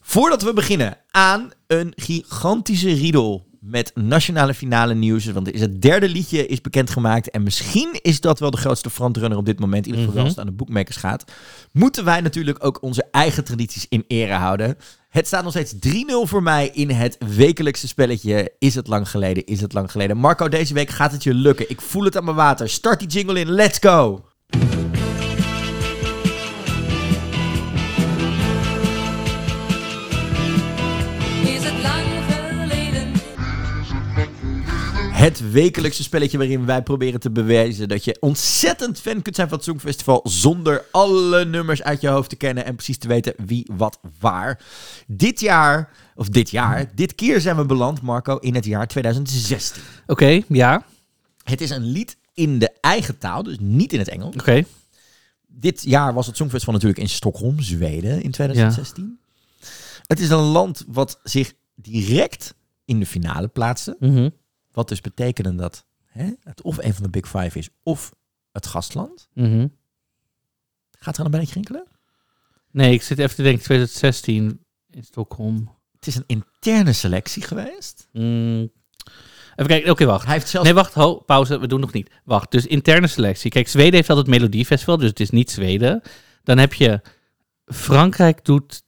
Voordat we beginnen aan een gigantische riedel met nationale finale nieuws. Want er is het derde liedje is bekendgemaakt. En misschien is dat wel de grootste frontrunner op dit moment. In ieder geval Mhm. als het aan de boekmakers gaat. Moeten wij natuurlijk ook onze eigen tradities in ere houden. Het staat nog steeds 3-0 voor mij in het wekelijkse spelletje. Is het lang geleden? Is het lang geleden? Marco, deze week gaat het je lukken. Ik voel het aan mijn water. Start die jingle in. Let's go! Het wekelijkse spelletje waarin wij proberen te bewijzen dat je ontzettend fan kunt zijn van het Songfestival zonder alle nummers uit je hoofd te kennen en precies te weten wie, wat, waar. Dit jaar, of dit jaar, dit keer zijn we beland, Marco, in het jaar 2016. Oké, ja. Oké. Het is een lied in de eigen taal, dus niet in het Engels. Dit jaar was het Songfestival natuurlijk in Stockholm, Zweden, in 2016. Het is een land wat zich direct in de finale plaatste. Mhm. Wat dus betekende dat hè, het of een van de Big Five is, of het gastland. Mhm. Gaat er aan een beetje rinkelen? Nee, ik zit even te denken, 2016 in Stockholm. Het is een interne selectie geweest. Mm. Even kijken, oké, wacht. Hij heeft zelfs... Nee, wacht, ho, pauze, we doen nog niet. Wacht, dus interne selectie. Kijk, Zweden heeft altijd het Melodiefestival, dus het is niet Zweden. Dan heb je, Frankrijk doet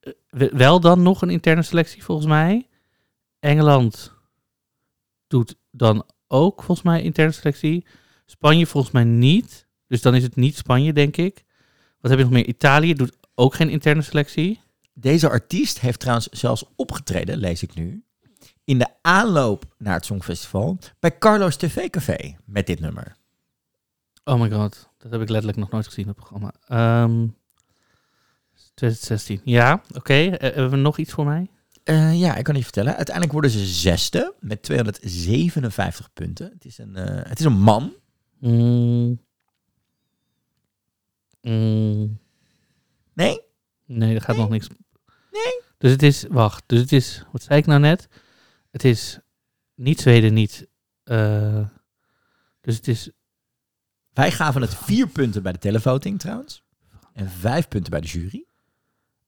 eh, we- wel dan nog een interne selectie, volgens mij. Engeland doet dan ook, volgens mij, interne selectie. Spanje volgens mij niet. Dus dan is het niet Spanje, denk ik. Wat heb je nog meer? Italië doet ook geen interne selectie. Deze artiest heeft trouwens zelfs opgetreden, lees ik nu, in de aanloop naar het Songfestival bij Carlos TV Café met dit nummer. Oh my god, dat heb ik letterlijk nog nooit gezien, het programma. Ehm 2016. Ja, oké. Eh, hebben we nog iets voor mij? Eh, ja, ik kan je vertellen. Uiteindelijk worden ze zesde met 257 punten. Het is een, eh, het is een man. Mm. Mm. Nee? Nee, er gaat nog niks. Nee? Dus het is, wacht, dus het is, wat zei ik nou net? Het is niet Zweden, niet. eh, dus het is, Wij gaven het vier punten bij de televoting trouwens. En vijf punten bij de jury.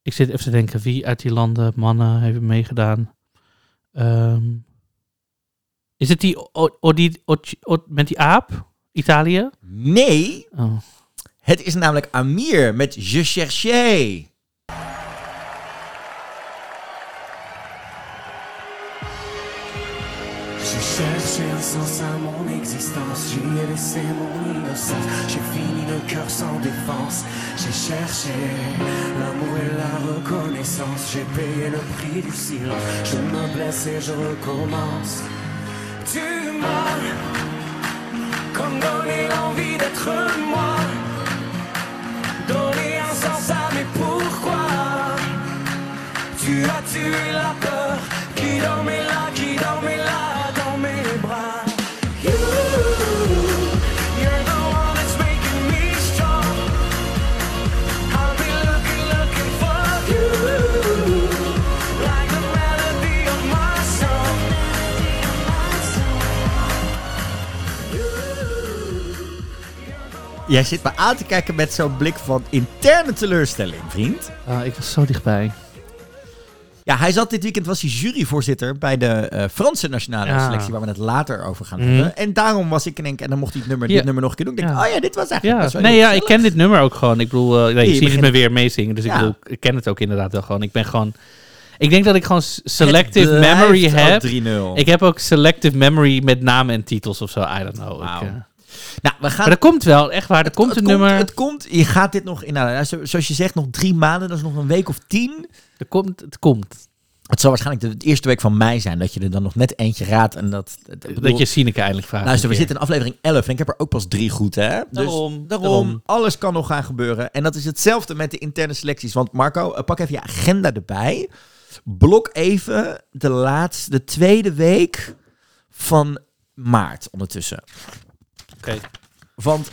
Ik zit even te denken, wie uit die landen, mannen, heeft meegedaan? Ehm, is het die, o, o, die o- met die aap? Italië? Nee, Oh. het is namelijk Amir met Je Cherchais. Cherché un sens à mon existence, j'y ai laissé mon innocence, j'ai fini le cœur sans défense, j'ai cherché l'amour et la reconnaissance, j'ai payé le prix du silence, je me blesse et je recommence. Tu m'as comme donné l'envie d'être moi, donné un sens à mes pourquoi. Tu as tué la peur qui dormait Jij zit me aan te kijken met zo'n blik van interne teleurstelling, vriend. Ah, ik was zo dichtbij. Ja, hij zat dit weekend, was hij juryvoorzitter bij de eh, Franse nationale Ja. selectie, waar we het later over gaan Mhm. hebben. En daarom was ik in één keer, en dan mocht hij het nummer, Ja. dit nummer nog een keer doen. Ik denk, Ja. oh ja, dit was eigenlijk Ja, nee, ja, ik ken dit nummer ook gewoon. Ik bedoel, eh, nee, je je ziet het me weer meezingen. Dus ik bedoel, ik ken het ook inderdaad wel gewoon. Ik ben gewoon... Ik denk dat ik gewoon selective memory heb. 3-0. Ik heb ook selective memory met namen en titels of zo. I don't know. Ik. Nou, we gaan... maar dat komt wel, echt waar. Er komt het een nummer. Het komt, je gaat dit nog, in, nou, zo- zoals je zegt, nog drie maanden, dat is nog een week of tien. Er komt, het komt. Het zal waarschijnlijk de eerste week van mei zijn, dat je er dan nog net eentje raadt. En dat, bedoel- Dat je Sineke eindelijk vraagt. Luister, we zitten in aflevering 11 en ik heb er ook pas drie goed, hè? Dus Daarom, daarom, daarom. alles kan nog gaan gebeuren. En dat is hetzelfde met de interne selecties. Want Marco, eh, pak even je agenda erbij. Blok even de laatste, de tweede week van maart ondertussen. Oké. Want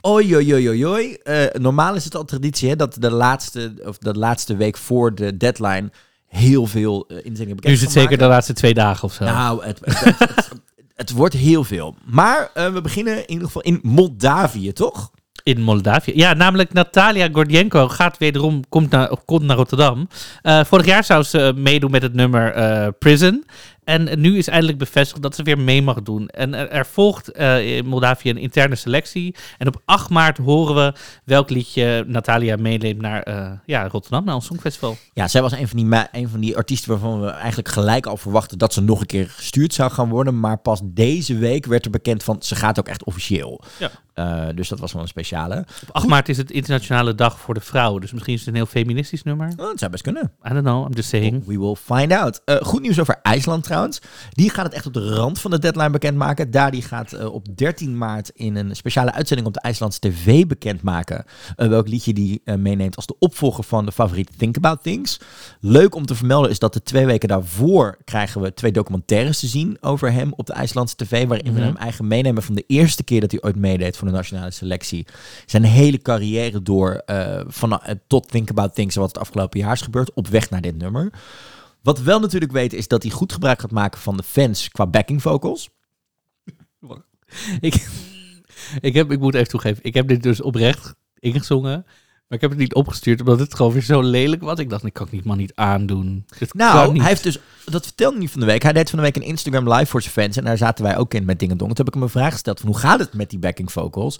oi, oi, oi, oi, oi. Normaal is het al traditie hè, dat de laatste, of de laatste week voor de deadline heel veel uh, inzendingen bekend Nu is het zeker de laatste twee dagen of zo. Nou, het, het, het, het- het wordt heel veel. Maar eh, we beginnen in ieder geval in Moldavië, toch? In Moldavië. Ja, namelijk Natalia Gordienko gaat wederom, komt naar, komt naar Rotterdam. Eh, vorig jaar zou ze meedoen met het nummer Prison. En nu is eindelijk bevestigd dat ze weer mee mag doen. En er, volgt eh, in Moldavië een interne selectie. En op 8 maart horen we welk liedje Natalia meeneemt naar eh, ja, Rotterdam, naar ons Songfestival. Ja, zij was een van, die een van die artiesten waarvan we eigenlijk gelijk al verwachten dat ze nog een keer gestuurd zou gaan worden. Maar pas deze week werd er bekend van ze gaat ook echt officieel. Ja. Eh, dus dat was wel een speciale. Op 8 maart is het internationale dag voor de vrouw. Dus misschien is het een heel feministisch nummer. Oh, dat zou best kunnen. I don't know, I'm just saying. We will find out. Eh, goed nieuws over IJsland trouwens. Die gaat het echt op de rand van de deadline bekendmaken. Daar die gaat eh, op 13 maart in een speciale uitzending op de IJslandse TV bekendmaken. welk liedje die meeneemt als de opvolger van de favoriete Think About Things. Leuk om te vermelden is dat de twee weken daarvoor krijgen we twee documentaires te zien over hem op de IJslandse TV. Waarin we Mhm. hem eigen meenemen van de eerste keer dat hij ooit meedeed de nationale selectie. Zijn hele carrière door eh, van, eh, tot Think About Things wat het afgelopen jaar is gebeurd op weg naar dit nummer. Wat we wel natuurlijk weten is dat hij goed gebruik gaat maken van de fans qua backing vocals. Ik, ik, heb, ik moet even toegeven, ik heb dit dus oprecht ingezongen. Maar ik heb het niet opgestuurd omdat het gewoon weer zo lelijk was. Ik dacht, ik kan het niet man niet aandoen. Nou, niet. hij heeft dus, dat vertelde hij van de week. Hij deed van de week een Instagram live voor zijn fans. En daar zaten wij ook in met Dingen Dong. Toen heb ik hem een vraag gesteld van hoe gaat het met die backing vocals?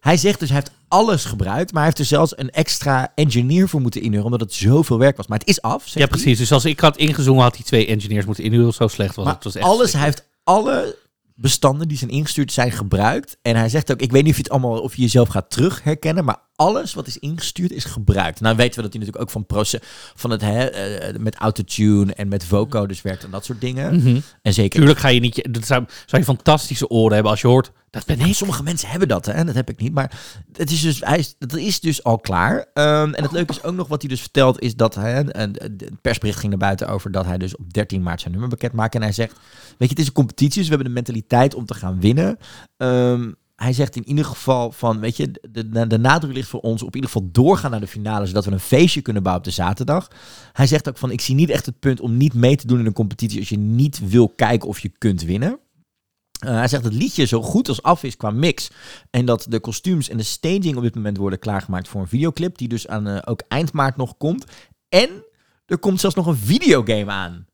Hij zegt dus hij heeft alles gebruikt, maar hij heeft er zelfs een extra engineer voor moeten inhuren, omdat het zoveel werk was. Maar het is af. zegt Ja, hij. precies. Dus als ik had ingezongen, had hij twee engineers moeten inhuren. Zo slecht was Maar het. was echt alles, hij heeft alle bestanden die zijn ingestuurd zijn gebruikt. En hij zegt ook, ik weet niet of je het allemaal, of je jezelf gaat terug herkennen, maar alles wat is ingestuurd is gebruikt. Nou weten we dat hij natuurlijk ook van, proce- van het hè, eh, met autotune en met vocoders werkt en dat soort dingen. Mhm. En zeker. Tuurlijk ga je niet... Dat zou, zou je fantastische oren hebben als je hoort... Dat ben ik. sommige mensen hebben dat, hè? dat heb ik niet. Maar het is dus, hij is, dat is dus al klaar. Ehm, en het leuke is ook nog wat hij dus vertelt, is dat hij, een, een, een persbericht ging naar buiten over dat hij dus op 13 maart zijn nummer bekend maakt. En hij zegt, weet je, het is een competitie, dus we hebben de mentaliteit om te gaan winnen. Ehm, hij zegt in ieder geval van, weet je, de, de, nadruk ligt voor ons op ieder geval doorgaan naar de finale, zodat we een feestje kunnen bouwen op de zaterdag. Hij zegt ook van, ik zie niet echt het punt om niet mee te doen in een competitie als je niet wil kijken of je kunt winnen. Uh, hij zegt dat het liedje zo goed als af is qua mix. En dat de kostuums en de staging op dit moment worden klaargemaakt voor een videoclip. Die dus aan uh, ook eind maart nog komt. En er komt zelfs nog een videogame aan.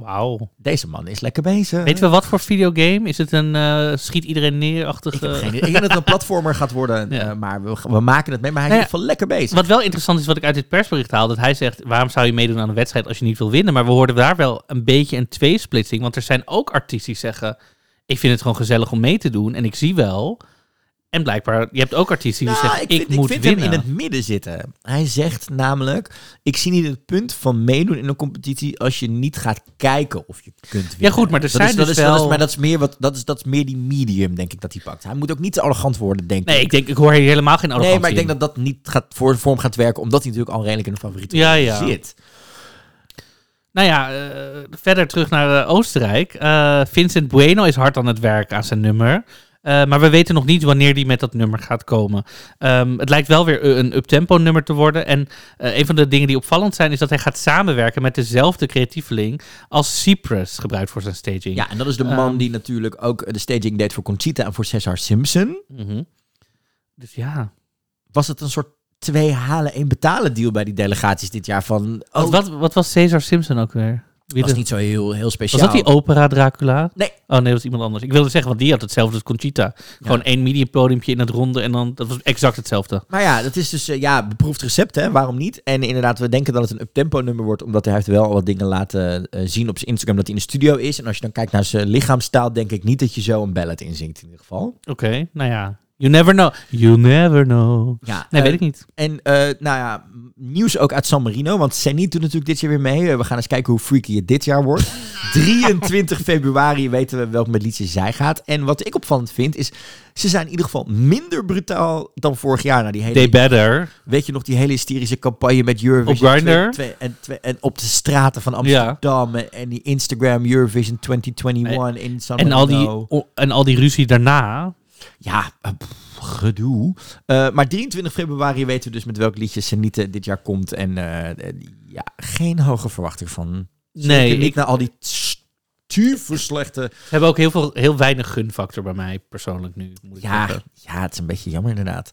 Wauw. Deze man is lekker bezig. Weten we wat voor videogame? Is het een uh, schiet iedereen neer-achtige... Ik heb geen idee. Ik denk dat het een platformer gaat worden. [LAUGHS] ja. uh, maar we, we, maken het mee. Maar hij nou is in ieder geval lekker bezig. Wat wel interessant is wat ik uit dit persbericht haal. Dat hij zegt, waarom zou je meedoen aan een wedstrijd als je niet wil winnen? Maar we hoorden daar wel een beetje een tweesplitsing. Want er zijn ook artiesten die zeggen ik vind het gewoon gezellig om mee te doen. En ik zie wel. En blijkbaar, je hebt ook artiesten die nou, zeggen, ik, ik, vind, moet ik vind winnen. hem in het midden zitten. Hij zegt namelijk, ik zie niet het punt van meedoen in een competitie als je niet gaat kijken of je kunt winnen. Ja goed, maar er dat zijn is, dus dat is, wel... dat is, maar dat is, meer wat, dat, is, dat is meer die medium, denk ik, dat hij pakt. Hij moet ook niet te arrogant worden, denk nee, ik. ik denk, ik hoor hier helemaal geen arrogantie Nee, maar ik denk dat dat niet gaat, voor, hem gaat werken, omdat hij natuurlijk al redelijk in de favoriete ja, ja. zit. Nou ja, uh, verder terug naar uh, Oostenrijk. Uh, Vincent Bueno is hard aan het werk aan zijn nummer. Uh, maar we weten nog niet wanneer die met dat nummer gaat komen. Um, het lijkt wel weer een uptempo nummer te worden. En uh, een van de dingen die opvallend zijn... is dat hij gaat samenwerken met dezelfde creatieveling... als Cypress gebruikt voor zijn staging. Ja, en dat is de man Um, die natuurlijk ook de staging deed voor Conchita... en voor Cesar Simpson. -hmm. Dus ja... Was het een soort twee halen, één betalen deal bij die delegaties dit jaar van... Oh, wat, wat, wat was Cesar Simpson ook weer? Wie was de... niet zo heel, heel speciaal. Was dat die opera Dracula? Nee. Oh nee, dat was iemand anders. Ik wilde zeggen, want die had hetzelfde als Conchita. Gewoon één medium podiumpje in het ronde en dan, dat was exact hetzelfde. Maar ja, dat is dus, uh, ja, beproefd recept, hè. Waarom niet? En inderdaad, we denken dat het een uptempo nummer wordt, omdat hij heeft wel wat dingen laten uh, zien op zijn Instagram dat hij in de studio is. En als je dan kijkt naar zijn lichaamstaal, denk ik niet dat je zo een ballad inzingt in ieder geval. Oké, okay, nou ja. You never know. You never know. Ja, nee, uh, weet ik niet. En uh, nou ja, nieuws ook uit San Marino. Want Zenit doet natuurlijk dit jaar weer mee. Uh, we gaan eens kijken hoe freaky het dit jaar wordt. [LAUGHS] 23 februari weten we welk liedje zij gaat. En wat ik opvallend vind is, ze zijn in ieder geval minder brutaal dan vorig jaar. Nou, die hele, They better. Weet je nog die hele hysterische campagne met Eurovision? Op Grindr? Twee, en, twee, en op de straten van Amsterdam. Ja. En die Instagram Eurovision 2021 en, in San en Marino. Al die, en al die ruzie daarna. Ja, pff, gedoe. Uh, maar 23 februari weten we dus met welk liedje Senite dit jaar komt. En uh, ja, geen hoge verwachting van. Nee, ik naar al die stuve slechte. Ze hebben ook heel, veel, heel weinig gunfactor bij mij persoonlijk nu. Moet ik ja, zeggen. ja, het is een beetje jammer inderdaad.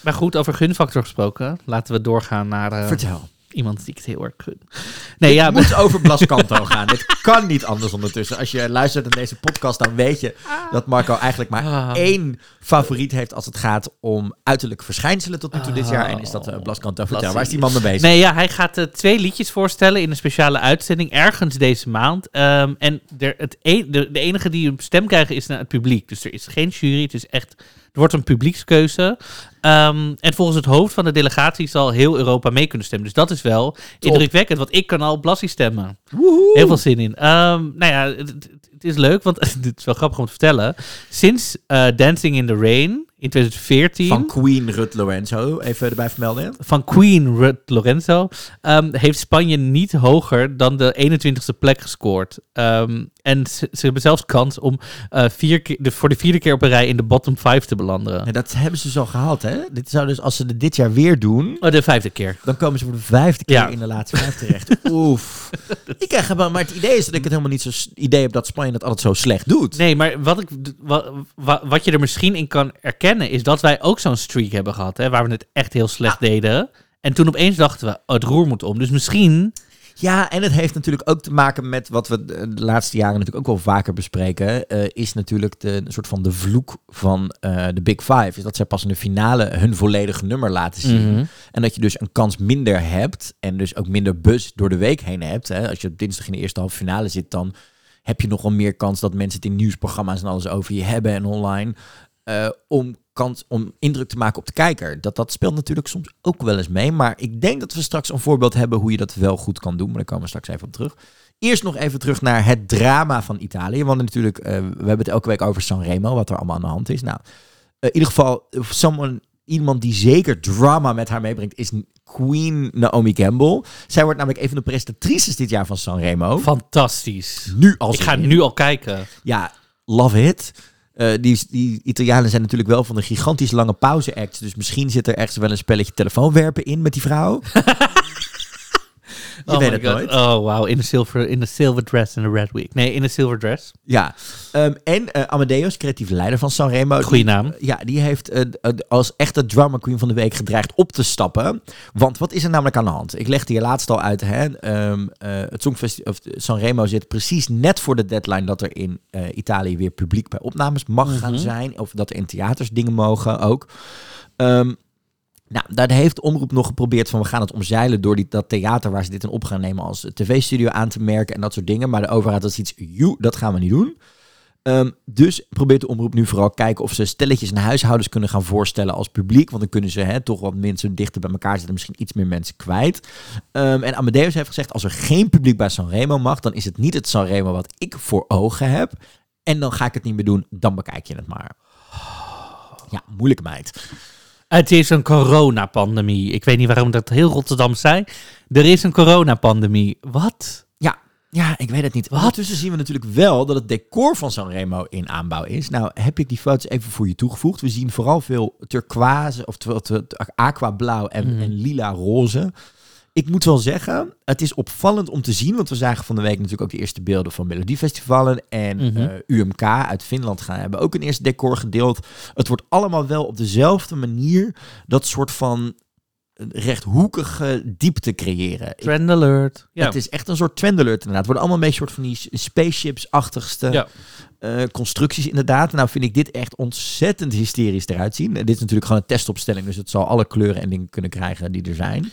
Maar goed, over gunfactor gesproken, laten we doorgaan naar. Uh, Vertel. Iemand die ik het heel erg gun. Nee, ja, Het moet [LAUGHS] over Blascanto gaan. Dit kan niet anders ondertussen. Als je luistert naar deze podcast, dan weet je dat Marco eigenlijk maar Ah. één favoriet heeft als het gaat om uiterlijke verschijnselen tot nu toe dit jaar. En is dat uh, Blascanto. Vertel, waar is die man mee bezig? Nee, ja, hij gaat eh, twee liedjes voorstellen in een speciale uitzending ergens deze maand. Ehm, en er, het e- de, de enige die een stem krijgen is naar het publiek. Dus er is geen jury, het is echt... Er wordt een publiekskeuze. Ehm, en volgens het hoofd van de delegatie zal heel Europa mee kunnen stemmen. Dus dat is wel indrukwekkend, want ik kan al op Blassie stemmen. Heel veel zin in. Ehm, nou ja, het, het- het is leuk, want [LAUGHS] het is wel grappig om te vertellen. Sinds eh, Dancing in the Rain in 2014 Van Queen Rut Lorenzo, even erbij vermelden. van Queen Rut Lorenzo ehm, heeft Spanje niet hoger dan de 21ste plek gescoord. Ehm, en ze, ze hebben zelfs kans om eh, vier keer, de, voor de vierde keer op een rij in de bottom 5 te belanden. En dat hebben ze zo gehaald, hè? Dit zou dus, als ze het dit jaar weer doen, Oh, de vijfde keer. dan komen ze voor de vijfde keer Ja. in de laatste vijf terecht. [LAUGHS] Oef. Ik krijg gewoon, maar het idee is dat ik het helemaal niet zo idee heb dat Spanje dat altijd zo slecht doet. Nee, maar wat, ik, wa- wa- wat je er misschien in kan erkennen is dat wij ook zo'n streak hebben gehad. Hè, waar we het echt heel slecht deden. En toen opeens dachten we, oh, het roer moet om. Dus misschien... Ja, en het heeft natuurlijk ook te maken met wat we de laatste jaren natuurlijk ook wel vaker bespreken. eh, is natuurlijk de een soort van de vloek van eh, de Big Five. Is dat zij pas in de finale hun volledige nummer laten zien. Mhm. En dat je dus een kans minder hebt. En dus ook minder buzz door de week heen hebt. Hè. Als je op dinsdag in de eerste halve finale zit, dan heb je nogal meer kans dat mensen het in nieuwsprogramma's en alles over je hebben en online. Eh, om, kans, om indruk te maken op de kijker. Dat, dat speelt natuurlijk soms ook wel eens mee. Maar ik denk dat we straks een voorbeeld hebben hoe je dat wel goed kan doen. Maar daar komen we straks even op terug. Eerst nog even terug naar het drama van Italië. Want natuurlijk, eh, we hebben het elke week over Sanremo, wat er allemaal aan de hand is. Nou, eh, in ieder geval, someone, iemand die zeker drama met haar meebrengt, is Queen Naomi Campbell. Zij wordt namelijk een van de presentatrices dit jaar van Sanremo. Fantastisch. nu al Ik ga nu al kijken. Ja, love it. Eh, die, die Italianen zijn natuurlijk wel van de gigantisch lange pauze-acts. Dus misschien zit er ergens wel een spelletje telefoonwerpen in met die vrouw. [LAUGHS] Je oh weet het God. nooit. Oh, wow. In een silver, in een silver dress en een red wig. Nee, in een silver dress. Ja. Ehm, en eh, Amadeus, creatieve leider van Sanremo. Goeie naam. Ja, die heeft eh, eh, als echte drama queen van de week gedreigd op te stappen. Want wat is er namelijk aan de hand? Ik legde je laatst al uit. Hè? Ehm, eh, het Songfestival Sanremo zit precies net voor de deadline dat er in Italië weer publiek bij opnames mag gaan zijn. Of dat er in theaters dingen mogen ook. Ehm, nou, daar heeft omroep nog geprobeerd van we gaan het omzeilen door die, dat theater waar ze dit in op gaan nemen als tv-studio aan te merken en dat soort dingen. Maar de overheid had iets, joe, dat gaan we niet doen. Ehm, dus probeert de omroep nu vooral kijken of ze stelletjes en huishoudens kunnen gaan voorstellen als publiek. Want dan kunnen ze toch wat mensen dichter bij elkaar zitten, misschien iets meer mensen kwijt. Ehm, en Amadeus heeft gezegd, als er geen publiek bij Sanremo mag, dan is het niet het Sanremo wat ik voor ogen heb. En dan ga ik het niet meer doen, dan bekijk je het maar. Ja, moeilijke meid. Het is een coronapandemie. Ik weet niet waarom dat heel Rotterdam zei. Er is een coronapandemie. Wat? Ja, ja, ik weet het niet. Ondertussen zien we natuurlijk wel dat het decor van Sanremo in aanbouw is. Nou, heb ik die foto's even voor je toegevoegd. We zien vooral veel turquoise, of het aquablauw en, en lila roze. Ik moet wel zeggen, het is opvallend om te zien, want we zagen van de week natuurlijk ook de eerste beelden van Melodiefestivalen en Mhm. eh, UMK uit Finland gaan hebben ook een eerste decor gedeeld. Het wordt allemaal wel op dezelfde manier dat soort van eh, rechthoekige diepte creëren. Trend alert. Ja. het is echt een soort trendelert inderdaad. Het worden allemaal een beetje soort van die spaceships-achtigste Ja. eh, constructies inderdaad. Nou vind ik dit echt ontzettend hysterisch eruit zien. En dit is natuurlijk gewoon een testopstelling, dus het zal alle kleuren en dingen kunnen krijgen die er zijn.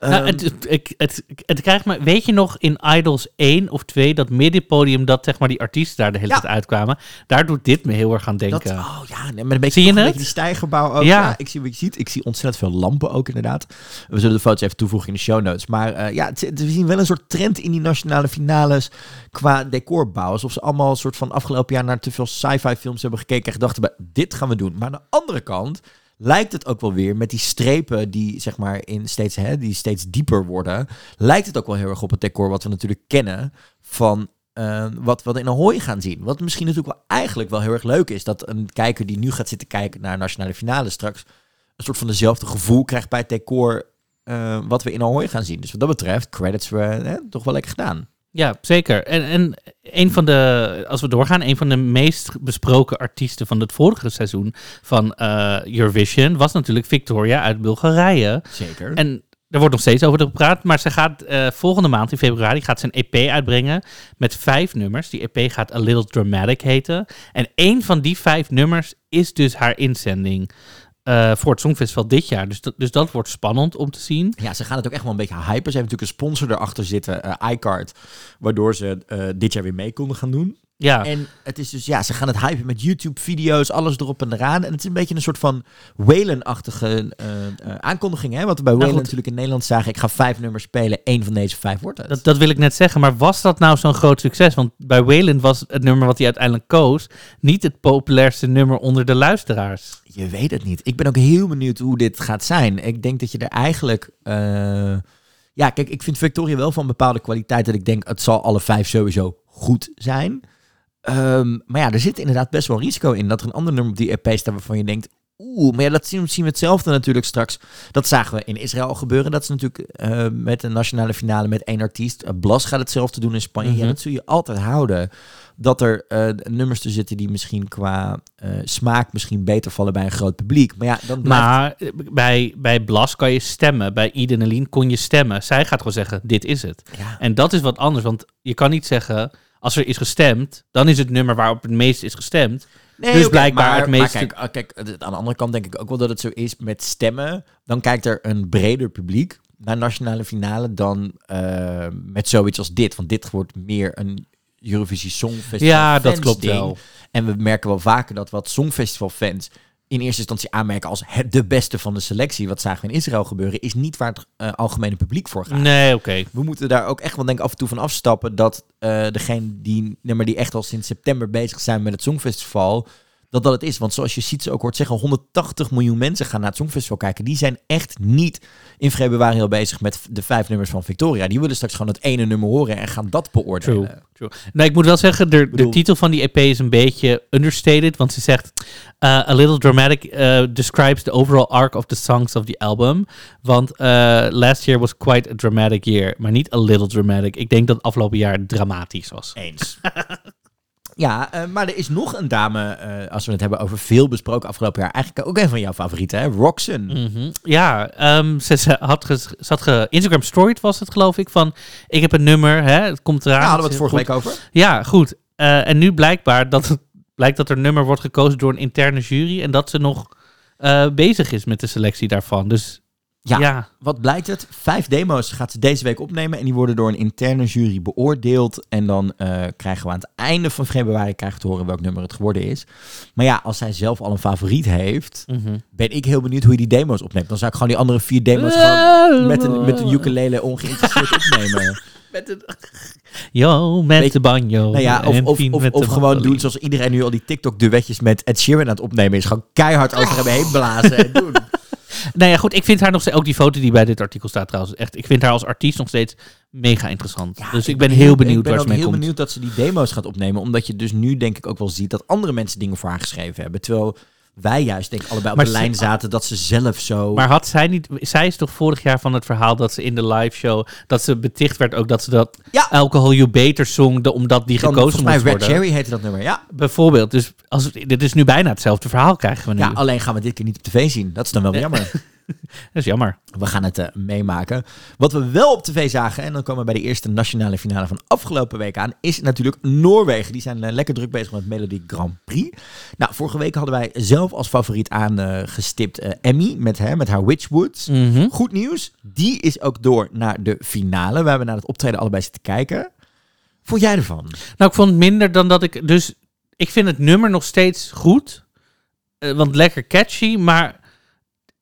Nou, Ehm, het, het, het, het krijgt me, weet je nog in Idols 1 of 2, dat middenpodium, dat zeg maar die artiesten daar de hele Ja. tijd uitkwamen. Daar doet dit me heel erg aan denken. dat, oh ja, nee, maar een beetje, Zie je toch een het? beetje die stijgerbouw ook. Ja. Ja. ik zie wat je ziet. Ik zie ontzettend veel lampen ook inderdaad. We zullen de foto's even toevoegen in de show notes. Maar eh, ja, we zien wel een soort trend in die nationale finales qua decorbouw. Alsof ze allemaal een soort van afgelopen jaar naar te veel sci-fi films hebben gekeken en gedacht hebben, dit gaan we doen. Maar aan de andere kant lijkt het ook wel weer met die strepen die zeg maar in steeds, hè, die steeds dieper worden, lijkt het ook wel heel erg op het decor wat we natuurlijk kennen van eh, wat we in Ahoy gaan zien. Wat misschien natuurlijk wel eigenlijk wel heel erg leuk is. Dat een kijker die nu gaat zitten kijken naar nationale finale straks een soort van dezelfde gevoel krijgt bij het decor eh, wat we in Ahoy gaan zien. Dus wat dat betreft, credits we hè, toch wel lekker gedaan. Ja, zeker. En, en een van de, als we doorgaan, een van de meest besproken artiesten van het vorige seizoen van eh, Eurovision was natuurlijk Victoria uit Bulgarije. Zeker. En Er wordt nog steeds over gepraat, maar ze gaat eh, volgende maand in februari gaat ze een EP uitbrengen met vijf nummers. Die EP gaat A Little Dramatic heten. En één van die vijf nummers is dus haar inzending eh, voor het Songfestival dit jaar. Dus dus dat wordt spannend om te zien. Ja, ze gaan het ook echt wel een beetje hypen. Ze hebben natuurlijk een sponsor erachter zitten, eh iCard, waardoor ze eh, dit jaar weer mee konden gaan doen. Ja, En het is dus, ja, ze gaan het hypen met YouTube-video's, alles erop en eraan. En het is een beetje een soort van Whalen-achtige eh, aankondiging, hè? Wat we bij Whalen goed. natuurlijk in Nederland zagen. Ik ga vijf nummers spelen, één van deze vijf wordt het. dat, dat wil ik net zeggen. Maar was dat nou zo'n groot succes? Want bij Wayland was het nummer wat hij uiteindelijk koos niet het populairste nummer onder de luisteraars. Je weet het niet. Ik ben ook heel benieuwd hoe dit gaat zijn. Ik denk dat je er eigenlijk... eh, Ja, kijk, ik vind Victoria wel van bepaalde kwaliteit dat ik denk, het zal alle vijf sowieso goed zijn. Ehm, maar ja, er zit inderdaad best wel risico in dat er een ander nummer op die EP staat waarvan je denkt, oeh, maar ja, dat zien, we hetzelfde natuurlijk straks. Dat zagen we in Israël gebeuren. Dat is natuurlijk eh, met de nationale finale met één artiest. Uh, Blas gaat hetzelfde doen in Spanje. Ja, Mhm. dat zul je altijd houden. Dat er eh, nummers te zitten die misschien qua eh, smaak misschien beter vallen bij een groot publiek. Maar ja, dan blijft Maar eh, bij, bij Blas kan je stemmen. Bij Eden en Lien kon je stemmen. Zij gaat gewoon zeggen, dit is het. ja, En dat is wat anders, want je kan niet zeggen... Als er is gestemd, dan is het nummer waarop het meest is gestemd. Nee, Dus blijkbaar maar, het meest Maar kijk, ah, kijk, het- aan de andere kant denk ik ook wel dat het zo is met stemmen. Dan kijkt er een breder publiek naar nationale finale dan eh, met zoiets als dit. Want dit wordt meer een Eurovisie Songfestival Ja, dat klopt ding. wel. En we merken wel vaker dat wat Songfestival fans in eerste instantie aanmerken als het de beste van de selectie. Wat zagen we in Israël gebeuren, is niet waar het eh, algemene publiek voor gaat. Nee, oké. We moeten daar ook echt wel denk ik af en toe van afstappen dat eh degene die, nee, maar die echt al sinds september bezig zijn met het Songfestival, dat dat het is. Want zoals je ziet ze ook hoort zeggen, 180 miljoen mensen gaan naar het Songfestival kijken. Die zijn echt niet in februari al bezig met de vijf nummers van Victoria. Die willen straks gewoon het ene nummer horen en gaan dat beoordelen. True. True. Nee, ik moet wel zeggen, de, bedoel- de titel van die EP is een beetje understated. Want ze zegt, uh, A Little Dramatic uh, describes the overall arc of the songs of the album. Want uh, last year was quite a dramatic year. Maar niet a little dramatic. Ik denk dat het afgelopen jaar dramatisch was. Eens. [LAUGHS] Ja, eh, maar er is nog een dame, eh, als we het hebben over veel besproken afgelopen jaar, eigenlijk ook een van jouw favorieten, hè? Roxanne. Mhm. Ja, ehm, ze, ze had ges, ze had ge, Instagram storied was het geloof ik, van ik heb een nummer, hè, het komt eraan. Ja, hadden we het Goed. vorige week over. Ja, goed. Eh, en nu blijkbaar dat het, blijkt dat er nummer wordt gekozen door een interne jury en dat ze nog bezig is met de selectie daarvan. Dus Ja. ja, Wat blijkt het? Vijf demo's gaat ze deze week opnemen en die worden door een interne jury beoordeeld. En dan eh, krijgen we aan het einde van februari krijgen we te horen welk nummer het geworden is. Maar ja, als zij zelf al een favoriet heeft, mhm. ben ik heel benieuwd hoe je die demo's opneemt. Dan zou ik gewoon die andere vier demo's gewoon met een, met een ukulele ongeïnteresseerd [LAUGHS] opnemen. Met een... [LAUGHS] Yo, met Weet- de banjo. Nou ja, of, of, of, gewoon doen zoals iedereen nu al die TikTok-duetjes met Ed Sheeran aan het opnemen is. Gewoon keihard over hebben heen blazen en doen. [LAUGHS] Nou ja, goed, ik vind haar nog steeds, ook die foto die bij dit artikel staat trouwens, echt, ik vind haar als artiest nog steeds mega interessant. dus ik ben heel benieuwd Ik ben waar ze mee heel komt. benieuwd dat ze die demo's gaat opnemen. Omdat je dus nu denk ik ook wel ziet dat andere mensen dingen voor haar geschreven hebben. Terwijl wij juist denk ik allebei op Maar de lijn zaten dat ze zelf zo... Maar had zij niet, zij is toch vorig jaar van het verhaal dat ze in de live show, dat ze beticht werd ook dat ze dat Ja. Alcohol You Beter zong, de, omdat die dan, gekozen volgens mij moest Red worden. Cherry heette dat nummer, ja. Bijvoorbeeld, dus als, dit is nu bijna hetzelfde verhaal krijgen we nu. Ja, alleen gaan we dit keer niet op tv zien. Dat is dan wel jammer. [LAUGHS] [LAUGHS] Dat is jammer. We gaan het eh, meemaken. Wat we wel op tv zagen, en dan komen we bij de eerste nationale finale van afgelopen week aan, is natuurlijk Noorwegen. Die zijn eh, lekker druk bezig met Melody Grand Prix. Nou, vorige week hadden wij zelf als favoriet aangestipt eh Emmy met, hè, met haar Witchwoods. Mhm. Goed nieuws, die is ook door naar de finale. We hebben naar het optreden allebei zitten kijken. Vond jij ervan? Nou, ik vond het minder dan dat ik, dus ik vind het nummer nog steeds goed, want lekker catchy, maar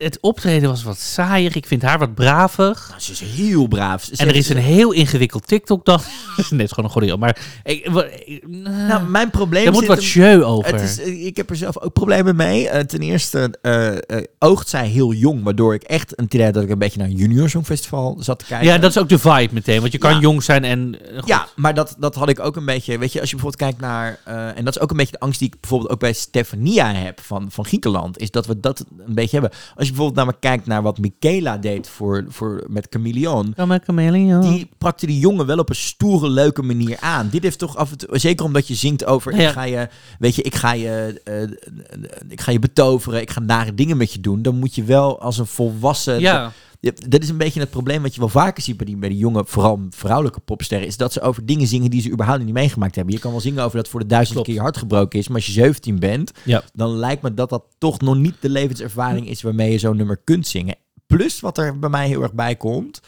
het optreden was wat saaier. Ik vind haar wat bravig. Nou, ze is heel braaf. Ze En er is een heel ingewikkeld TikTok dan. [LAUGHS] is gewoon een goede Maar ik, ik- Nou, mijn probleem er moet wat jeu over. Het is, eh, ik heb er zelf ook problemen mee. Eh, ten eerste eh, eh, oogt zij heel jong, waardoor ik echt een idee dat ik een beetje naar een junior songfestival zat te kijken. ja, dat is ook de vibe meteen. Want je kan Ja. jong zijn en... eh, goed. Ja, maar dat, dat had ik ook een beetje. Weet je, als je bijvoorbeeld kijkt naar. eh, en dat is ook een beetje de angst die ik bijvoorbeeld ook bij Stefania heb van, van Griekenland. Is dat we dat een beetje hebben. Als je bijvoorbeeld namelijk kijkt naar wat Michaela deed voor, voor, met Chameleon. Kom maar, chameleon. Die pakte die jongen wel op een stoere, leuke manier aan. Dit heeft toch af en toe, zeker omdat je zingt over, Ja. ik ga je, weet je, ik ga je, eh, ik ga je betoveren, ik ga nare dingen met je doen. Dan moet je wel als een volwassen, Ja, dat is een beetje het probleem wat je wel vaker ziet bij die, bij die jonge, vooral vrouwelijke popsterren, is dat ze over dingen zingen die ze überhaupt niet meegemaakt hebben. Je kan wel zingen over dat voor de duizendste Klopt. keer je hart gebroken is, maar als je 17 bent, Ja. dan lijkt me dat dat toch nog niet de levenservaring is waarmee je zo'n nummer kunt zingen. Plus wat er bij mij heel erg bij komt,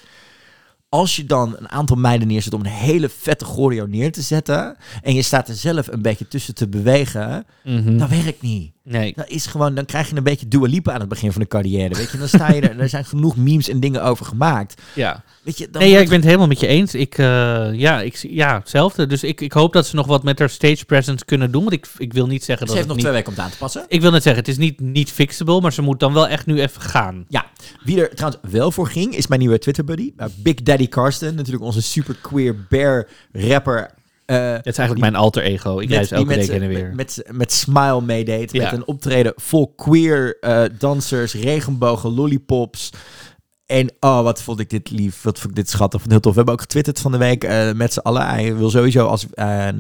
als je dan een aantal meiden neerzet om een hele vette choreo neer te zetten en je staat er zelf een beetje tussen te bewegen, Mhm. dat werkt niet. Nee. Dat is gewoon, dan krijg je een beetje Dua Lipa aan het begin van de carrière. Weet je, dan sta je er er zijn genoeg memes en dingen over gemaakt. Ja. Weet je, dan Nee, ja, ik ben het helemaal met je eens. Ik, eh, ja, ik, ja, hetzelfde. Dus ik, ik hoop dat ze nog wat met haar stage presence kunnen doen. Want ik, ik wil niet zeggen Ze dat heeft nog twee weken om het aan te passen. Ik wil net zeggen, het is niet, niet fixable, maar ze moet dan wel echt nu even gaan. Ja, wie er trouwens wel voor ging, is mijn nieuwe Twitter-buddy. Uh, Big Daddy Karsten, natuurlijk onze super queer bear rapper. Eh, Het is eigenlijk mijn alter ego. Ik reis elke week heen en weer. Met, met, met Smile meedeed. Ja. Met een optreden vol queer eh, dansers, regenbogen, lollipops. En oh, wat vond ik dit lief. Wat vond ik dit schattig. Vond heel tof. We hebben ook getwitterd van de week eh, met z'n allen. Hij wil sowieso, als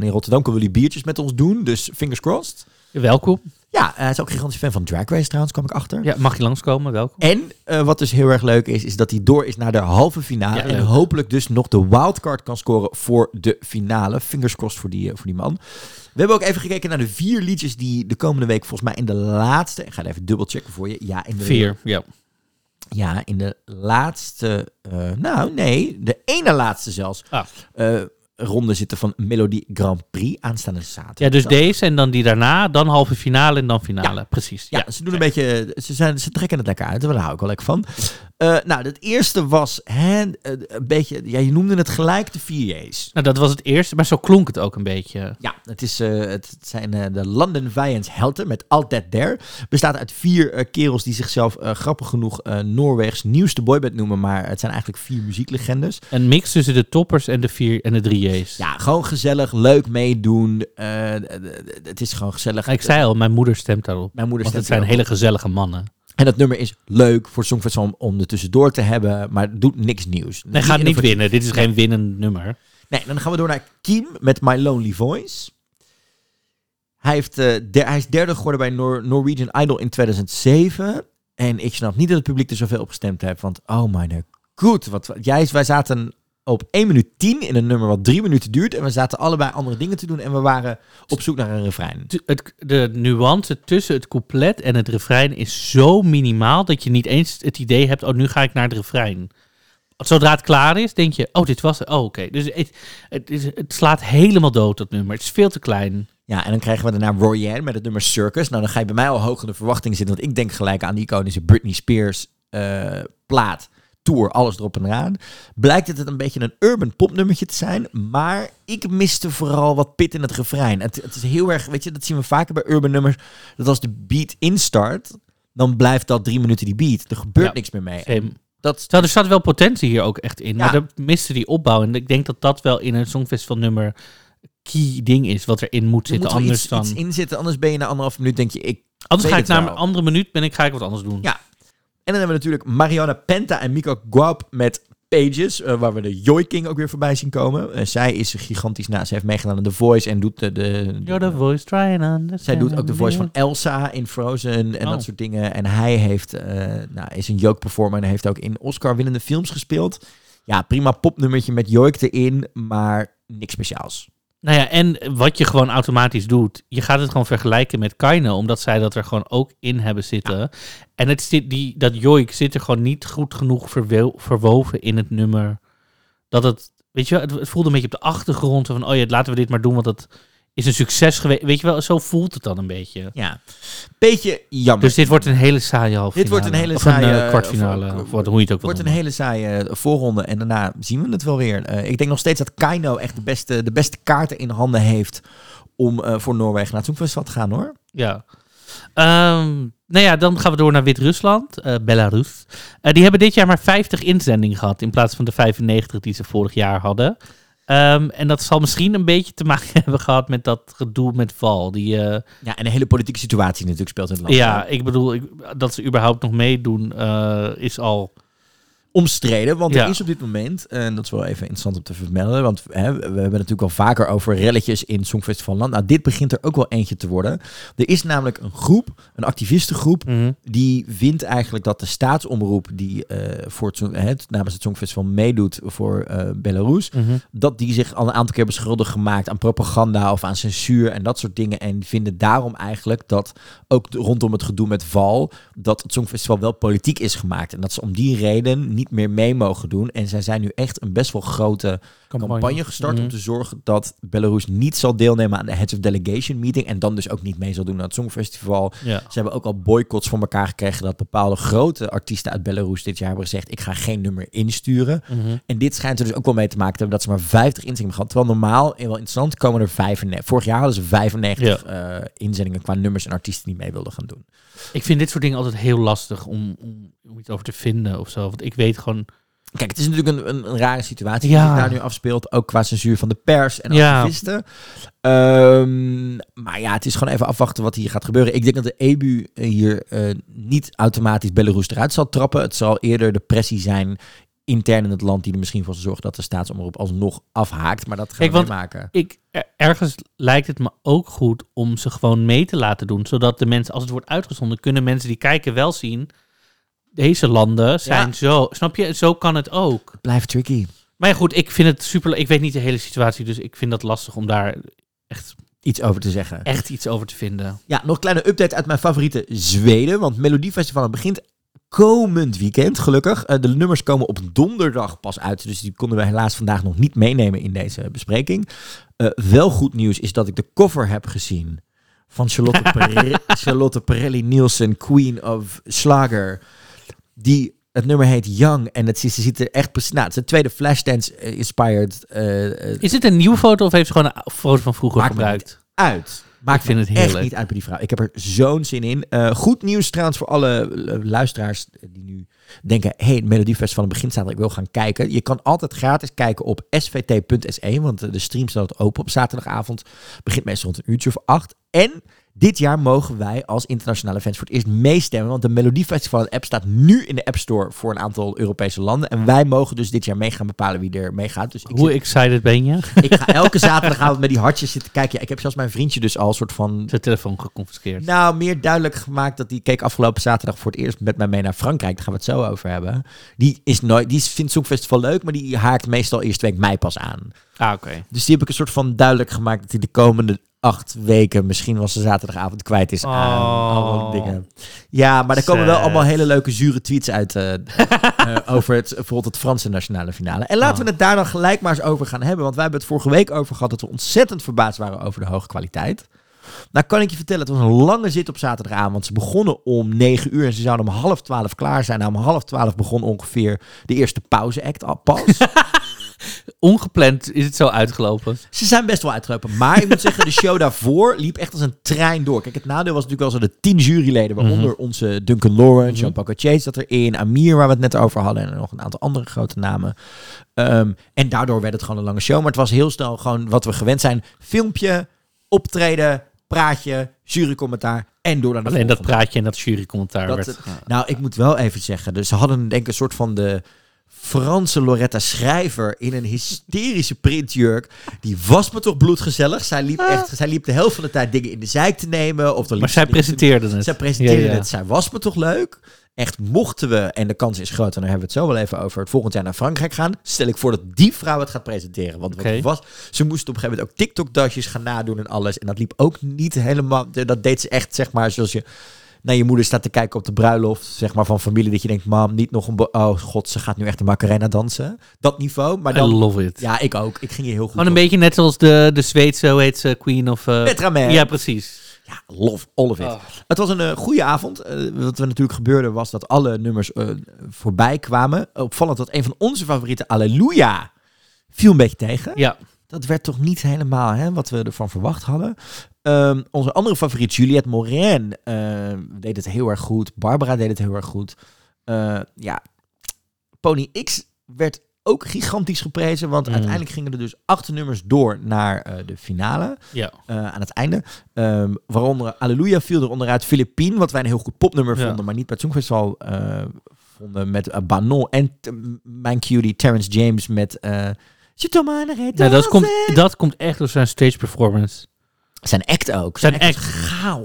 in Rotterdam wil hij biertjes met ons doen. Dus fingers crossed. Welkom. Ja, hij is ook een gigantisch fan van Drag Race trouwens, kwam ik achter. Ja, mag je langskomen? Welkom. En eh, wat dus heel erg leuk is, is dat hij door is naar de halve finale. Ja, en hopelijk dus nog de wildcard kan scoren voor de finale. Fingers crossed voor die, eh, voor die man. We hebben ook even gekeken naar de vier liedjes die de komende week volgens mij in de laatste... Ik ga het even dubbel checken voor je. Ja, in de, Vier, ja. Ja, in de laatste... eh, nou, nee, de ene laatste zelfs. Ah. Ronde zitten van Melodie Grand Prix aanstaande zaterdag. Ja, dus deze en dan die daarna, dan halve finale en dan finale. Precies. Ja, ze doen een beetje. Ze, zijn, ze trekken het lekker uit. Daar hou ik wel lekker van. Eh, nou, het eerste was hè, eh, een beetje. Ja, je noemde het gelijk de VJ's. Nou, dat was het eerste, maar zo klonk het ook een beetje. Ja, het, is, eh, het zijn de London Vians Helten met That There. Bestaat uit vier kerels die zichzelf grappig genoeg Noorwegs nieuwste boyband noemen. Maar het zijn eigenlijk vier muzieklegendes. Een mix tussen de toppers en de vier en de drie J's. Ja, gewoon gezellig, leuk meedoen. Het is gewoon gezellig. Ik zei al, mijn moeder stemt daarop. Mijn moeder Want het stemt zijn hele gezellige mannen. En dat nummer is leuk voor Songfestival om, om er tussendoor te hebben, maar het doet niks nieuws. Nee, gaat niet winnen. Dit is geen winnend nummer. Nee, dan gaan we door naar Kiem met My Lonely Voice. Hij, heeft, eh, der- hij is derde geworden bij Nor- Norwegian Idol in 2007. En ik snap niet dat het publiek er zoveel op gestemd heeft. Want oh my god, wat, wat- jij, wij zaten op 1 minuut 10 in een nummer wat 3 minuten duurt. En we zaten allebei andere dingen te doen. En we waren op zoek naar een refrein. Het, de nuance tussen het couplet en het refrein is zo minimaal dat je niet eens het idee hebt, oh, nu ga ik naar het refrein. Zodra het klaar is, denk je, oh, dit was het. Oh, oké. Dus het, het, het slaat helemaal dood, dat nummer. Het is veel te klein. Ja, en dan krijgen we daarna Royanne met het nummer Circus. Nou, dan ga je bij mij al hoog in de verwachting zitten. Want ik denk gelijk aan die iconische Britney Spears eh, plaat, tour, alles erop en eraan. Blijkt het een beetje een urban popnummertje te zijn. Maar ik miste vooral wat pit in het refrein. Het, het is heel erg, weet je, dat zien we vaker bij urban nummers. Dat als de beat instart, dan blijft dat drie minuten die beat. Er gebeurt Ja. niks meer mee. Same. Dat, Terwijl er staat wel potentie hier ook echt in. Ja. Maar er miste die opbouw. En ik denk dat dat wel in een Songfestival nummer key ding is. Wat erin moet er zitten. moet Anders iets, dan... iets in zitten. Anders ben je na anderhalf minuut denk je, ik Anders ga ik naar wel. een andere minuut ben ik, ga ik wat anders doen. Ja. En dan hebben we natuurlijk Mariana Penta en Mika Guap met Pages, eh, waar we de Joy King ook weer voorbij zien komen. Eh, zij is gigantisch na. Ze heeft meegedaan aan The Voice en doet de... de, You're the voice trying zij doet ook de voice van. Elsa in Frozen en Oh. dat soort dingen. En hij heeft, eh, nou, is een joke performer en heeft ook in Oscar-winnende films gespeeld. Ja, prima popnummertje met Joik erin, maar niks speciaals. Nou ja, en wat je gewoon automatisch doet, je gaat het gewoon vergelijken met Kaino, omdat zij dat er gewoon ook in hebben zitten. En het zit, die, dat joik zit er gewoon niet goed genoeg verwo- verwoven in het nummer. Dat het, weet je wel, het, het voelde een beetje op de achtergrond van, oh ja, laten we dit maar doen, want dat is een succes geweest. Weet je wel, zo voelt het dan een beetje. Ja, beetje jammer. Dus dit wordt een hele saaie halve Dit wordt een hele saaie, Een, eh, eh, kwartfinale, of- of, hoe je het ook wordt een hele saaie eh, voorronde en daarna zien we het wel weer. Eh, ik denk nog steeds dat Kaino echt de beste, de beste kaarten in handen heeft om eh, voor Noorwegen naar het Songfestival te gaan hoor. Ja. Ehm, nou ja, dan gaan we door naar Wit-Rusland, eh, Belarus. Eh, die hebben dit jaar maar 50 inzendingen gehad in plaats van de 95 die ze vorig jaar hadden. Ehm, en dat zal misschien een beetje te maken [LAUGHS] hebben gehad met dat gedoe met Val. Die, eh, Ja, en de hele politieke situatie natuurlijk speelt in het land. ja, ik bedoel, ik, dat ze überhaupt nog meedoen eh, is al omstreden. Want Ja. er is op dit moment, en dat is wel even interessant om te vermelden, want hè, we hebben het natuurlijk al vaker over relletjes in Songfestival Land. Nou, dit begint er ook wel eentje te worden. Er is namelijk een groep, een activistengroep, Mhm. die vindt eigenlijk dat de staatsomroep die eh, voor het, hè, namens het Songfestival meedoet voor eh, Belarus, Mhm. dat die zich al een aantal keer beschuldigd gemaakt aan propaganda of aan censuur en dat soort dingen. En vinden daarom eigenlijk dat ook rondom het gedoe met Val, dat het Songfestival wel politiek is gemaakt. En dat ze om die reden niet meer mee mogen doen. En zij zijn nu echt een best wel grote campagne, gestart Mhm. om te zorgen dat Belarus niet zal deelnemen aan de Heads of Delegation meeting. En dan dus ook niet mee zal doen aan het Songfestival. Ja. Ze hebben ook al boycotts voor elkaar gekregen dat bepaalde grote artiesten uit Belarus dit jaar hebben gezegd: ik ga geen nummer insturen. Mhm. En dit schijnt er dus ook wel mee te maken te hebben dat ze maar 50 inzendingen gehad. Terwijl normaal, in wel interessant, komen er 95. Vorig jaar hadden ze 95 eh, inzendingen qua nummers en artiesten die mee wilden gaan doen. Ik vind dit soort dingen altijd heel lastig om, om, om iets over te vinden of zo. Want ik weet gewoon... Kijk, het is natuurlijk een, een, een rare situatie Ja. die zich daar nu afspeelt. Ook qua censuur van de pers en Ja. activisten. Ehm, maar ja, het is gewoon even afwachten wat hier gaat gebeuren. Ik denk dat de EBU hier eh, niet automatisch Belarus eruit zal trappen. Het zal eerder de pressie zijn intern in het land die er misschien voor zorgt dat de staatsomroep alsnog afhaakt. Maar dat gaan we maken. Ik, er- ergens lijkt het me ook goed om ze gewoon mee te laten doen. Zodat de mensen, als het wordt uitgezonden, kunnen mensen die kijken wel zien... Deze landen zijn Ja. zo... Snap je? Zo kan het ook. Blijft tricky. Maar ja, goed, ik vind het super... Ik weet niet de hele situatie, dus ik vind dat lastig om daar echt, Iets over te zeggen. echt iets over te vinden. Ja, nog een kleine update uit mijn favoriete Zweden. Want Melodiefestival begint komend weekend, gelukkig. Eh, de nummers komen op donderdag pas uit. Dus die konden we helaas vandaag nog niet meenemen in deze bespreking. Eh, wel goed nieuws is dat ik de cover heb gezien van Charlotte, [LAUGHS] Pere- Charlotte Perelli Nielsen, Queen of Slager. Die, het nummer heet Young en het, ziet- ze ziet er echt precies... Nou, het is een tweede Flashdance-inspired Is dit een nieuwe foto of heeft ze gewoon een foto van vroeger gebruikt? uit. Maakt Ik vind het echt heerlijk. niet uit bij die vrouw. Ik heb er zo'n zin in. Eh, goed nieuws trouwens voor alle eh, luisteraars die nu denken... hey, het Melodiefestival in begin staat ik wil gaan kijken. Je kan altijd gratis kijken op svt.se... want eh, de stream staat open op zaterdagavond. Begint meestal rond een uurtje of acht. En dit jaar mogen wij als internationale fans voor het eerst meestemmen... want de Melodiefestival app staat nu in de App Store... voor een aantal Europese landen. En wij mogen dus dit jaar mee gaan bepalen wie er meegaat. Dus ik Hoe zit- excited ben je? ik ga elke zaterdagavond met die hartjes zitten kijken. Ja, ik heb zelfs mijn vriendje dus al een soort van... Zijn telefoon geconfiskeerd. Nou, meer duidelijk gemaakt dat die keek afgelopen zaterdag voor het eerst met mij mee naar Frankrijk. Daar gaan we het zo over hebben. Die, is nooit, die vindt Songfestival leuk, maar die haakt meestal eerst week mei pas aan. Ah, oké. Dus die heb ik een soort van duidelijk gemaakt dat hij de komende acht weken misschien wel zijn zaterdagavond kwijt is aan Oh. allemaal dingen. Ja, maar er komen wel allemaal hele leuke zure tweets uit eh, [LAUGHS] eh, over het, bijvoorbeeld het Franse nationale finale. En laten Oh. we het daar dan gelijk maar eens over gaan hebben, want wij hebben het vorige week over gehad dat we ontzettend verbaasd waren over de hoge kwaliteit. Nou kan ik je vertellen, het was een lange zit op zaterdagavond. Want ze begonnen om 9 uur en ze zouden om half twaalf klaar zijn. Nou, om half twaalf begon ongeveer de eerste pauze-act al pas. [LAUGHS] Ongepland is het zo uitgelopen. Ze zijn best wel uitgelopen. Maar ik moet zeggen, de show daarvoor liep echt als een trein door. Kijk, het nadeel was natuurlijk wel zo de tien juryleden. Waaronder onze Duncan Lawrence, Jean Paco Chase zat erin. Amir, waar we het net over hadden. En nog een aantal andere grote namen. Ehm, en daardoor werd het gewoon een lange show. Maar het was heel snel gewoon wat we gewend zijn. Filmpje, optreden, praatje, jurycommentaar. En door naar de Alleen dat praatje en dat jurycommentaar Dat, werd... nou, ik moet wel even zeggen. Dus ze hadden denk ik een soort van de Franse Loretta Schrijver in een hysterische printjurk. Die was me toch bloedgezellig. Zij liep, echt, zij liep de helft van de tijd dingen in de zijk te nemen. Of maar zij presenteerde het. Zij presenteerde Ja, ja. het. Zij was me toch leuk. Echt mochten we, en de kans is groot, en daar hebben we het zo wel even over, het volgend jaar naar Frankrijk gaan, stel ik voor dat die vrouw het gaat presenteren. Want het was, ze moest op een gegeven moment ook TikTok-dasjes gaan nadoen en alles. En dat liep ook niet helemaal, dat deed ze echt, zeg maar, zoals je naar je moeder staat te kijken op de bruiloft, zeg maar, van familie, dat je denkt, mam, niet nog een, oh god, ze gaat nu echt de Macarena dansen. Dat niveau, maar I dan, love it. ja, ik ook. Ik ging hier heel goed Gewoon een op. beetje net zoals de, de Zweedse, hoe heet ze, Queen of... eh, Petra Mer. Ja, precies. Ja, love all of it. Oh. Het was een eh, goede avond. Eh, wat er natuurlijk gebeurde was dat alle nummers voorbij kwamen. Opvallend dat een van onze favorieten, Alleluia, viel een beetje tegen. Ja. Dat werd toch niet helemaal hè, wat we ervan verwacht hadden. Ehm, onze andere favoriet, Juliette Morin, eh, deed het heel erg goed. Barbara deed het heel erg goed. Eh, ja, Pony X werd ook gigantisch geprezen. Want Mm. uiteindelijk gingen er dus acht nummers door naar eh, de finale Ja. eh, aan het einde. Ehm, waaronder Alleluia viel er onderuit. Philippine, wat wij een heel goed popnummer Ja. vonden, maar niet bij het Songfestival eh, vonden met Banon. En mijn cutie Terrence James met... het Nou, dat, komt, dat komt echt door zijn stage performance. Zijn act ook. Zijn was act.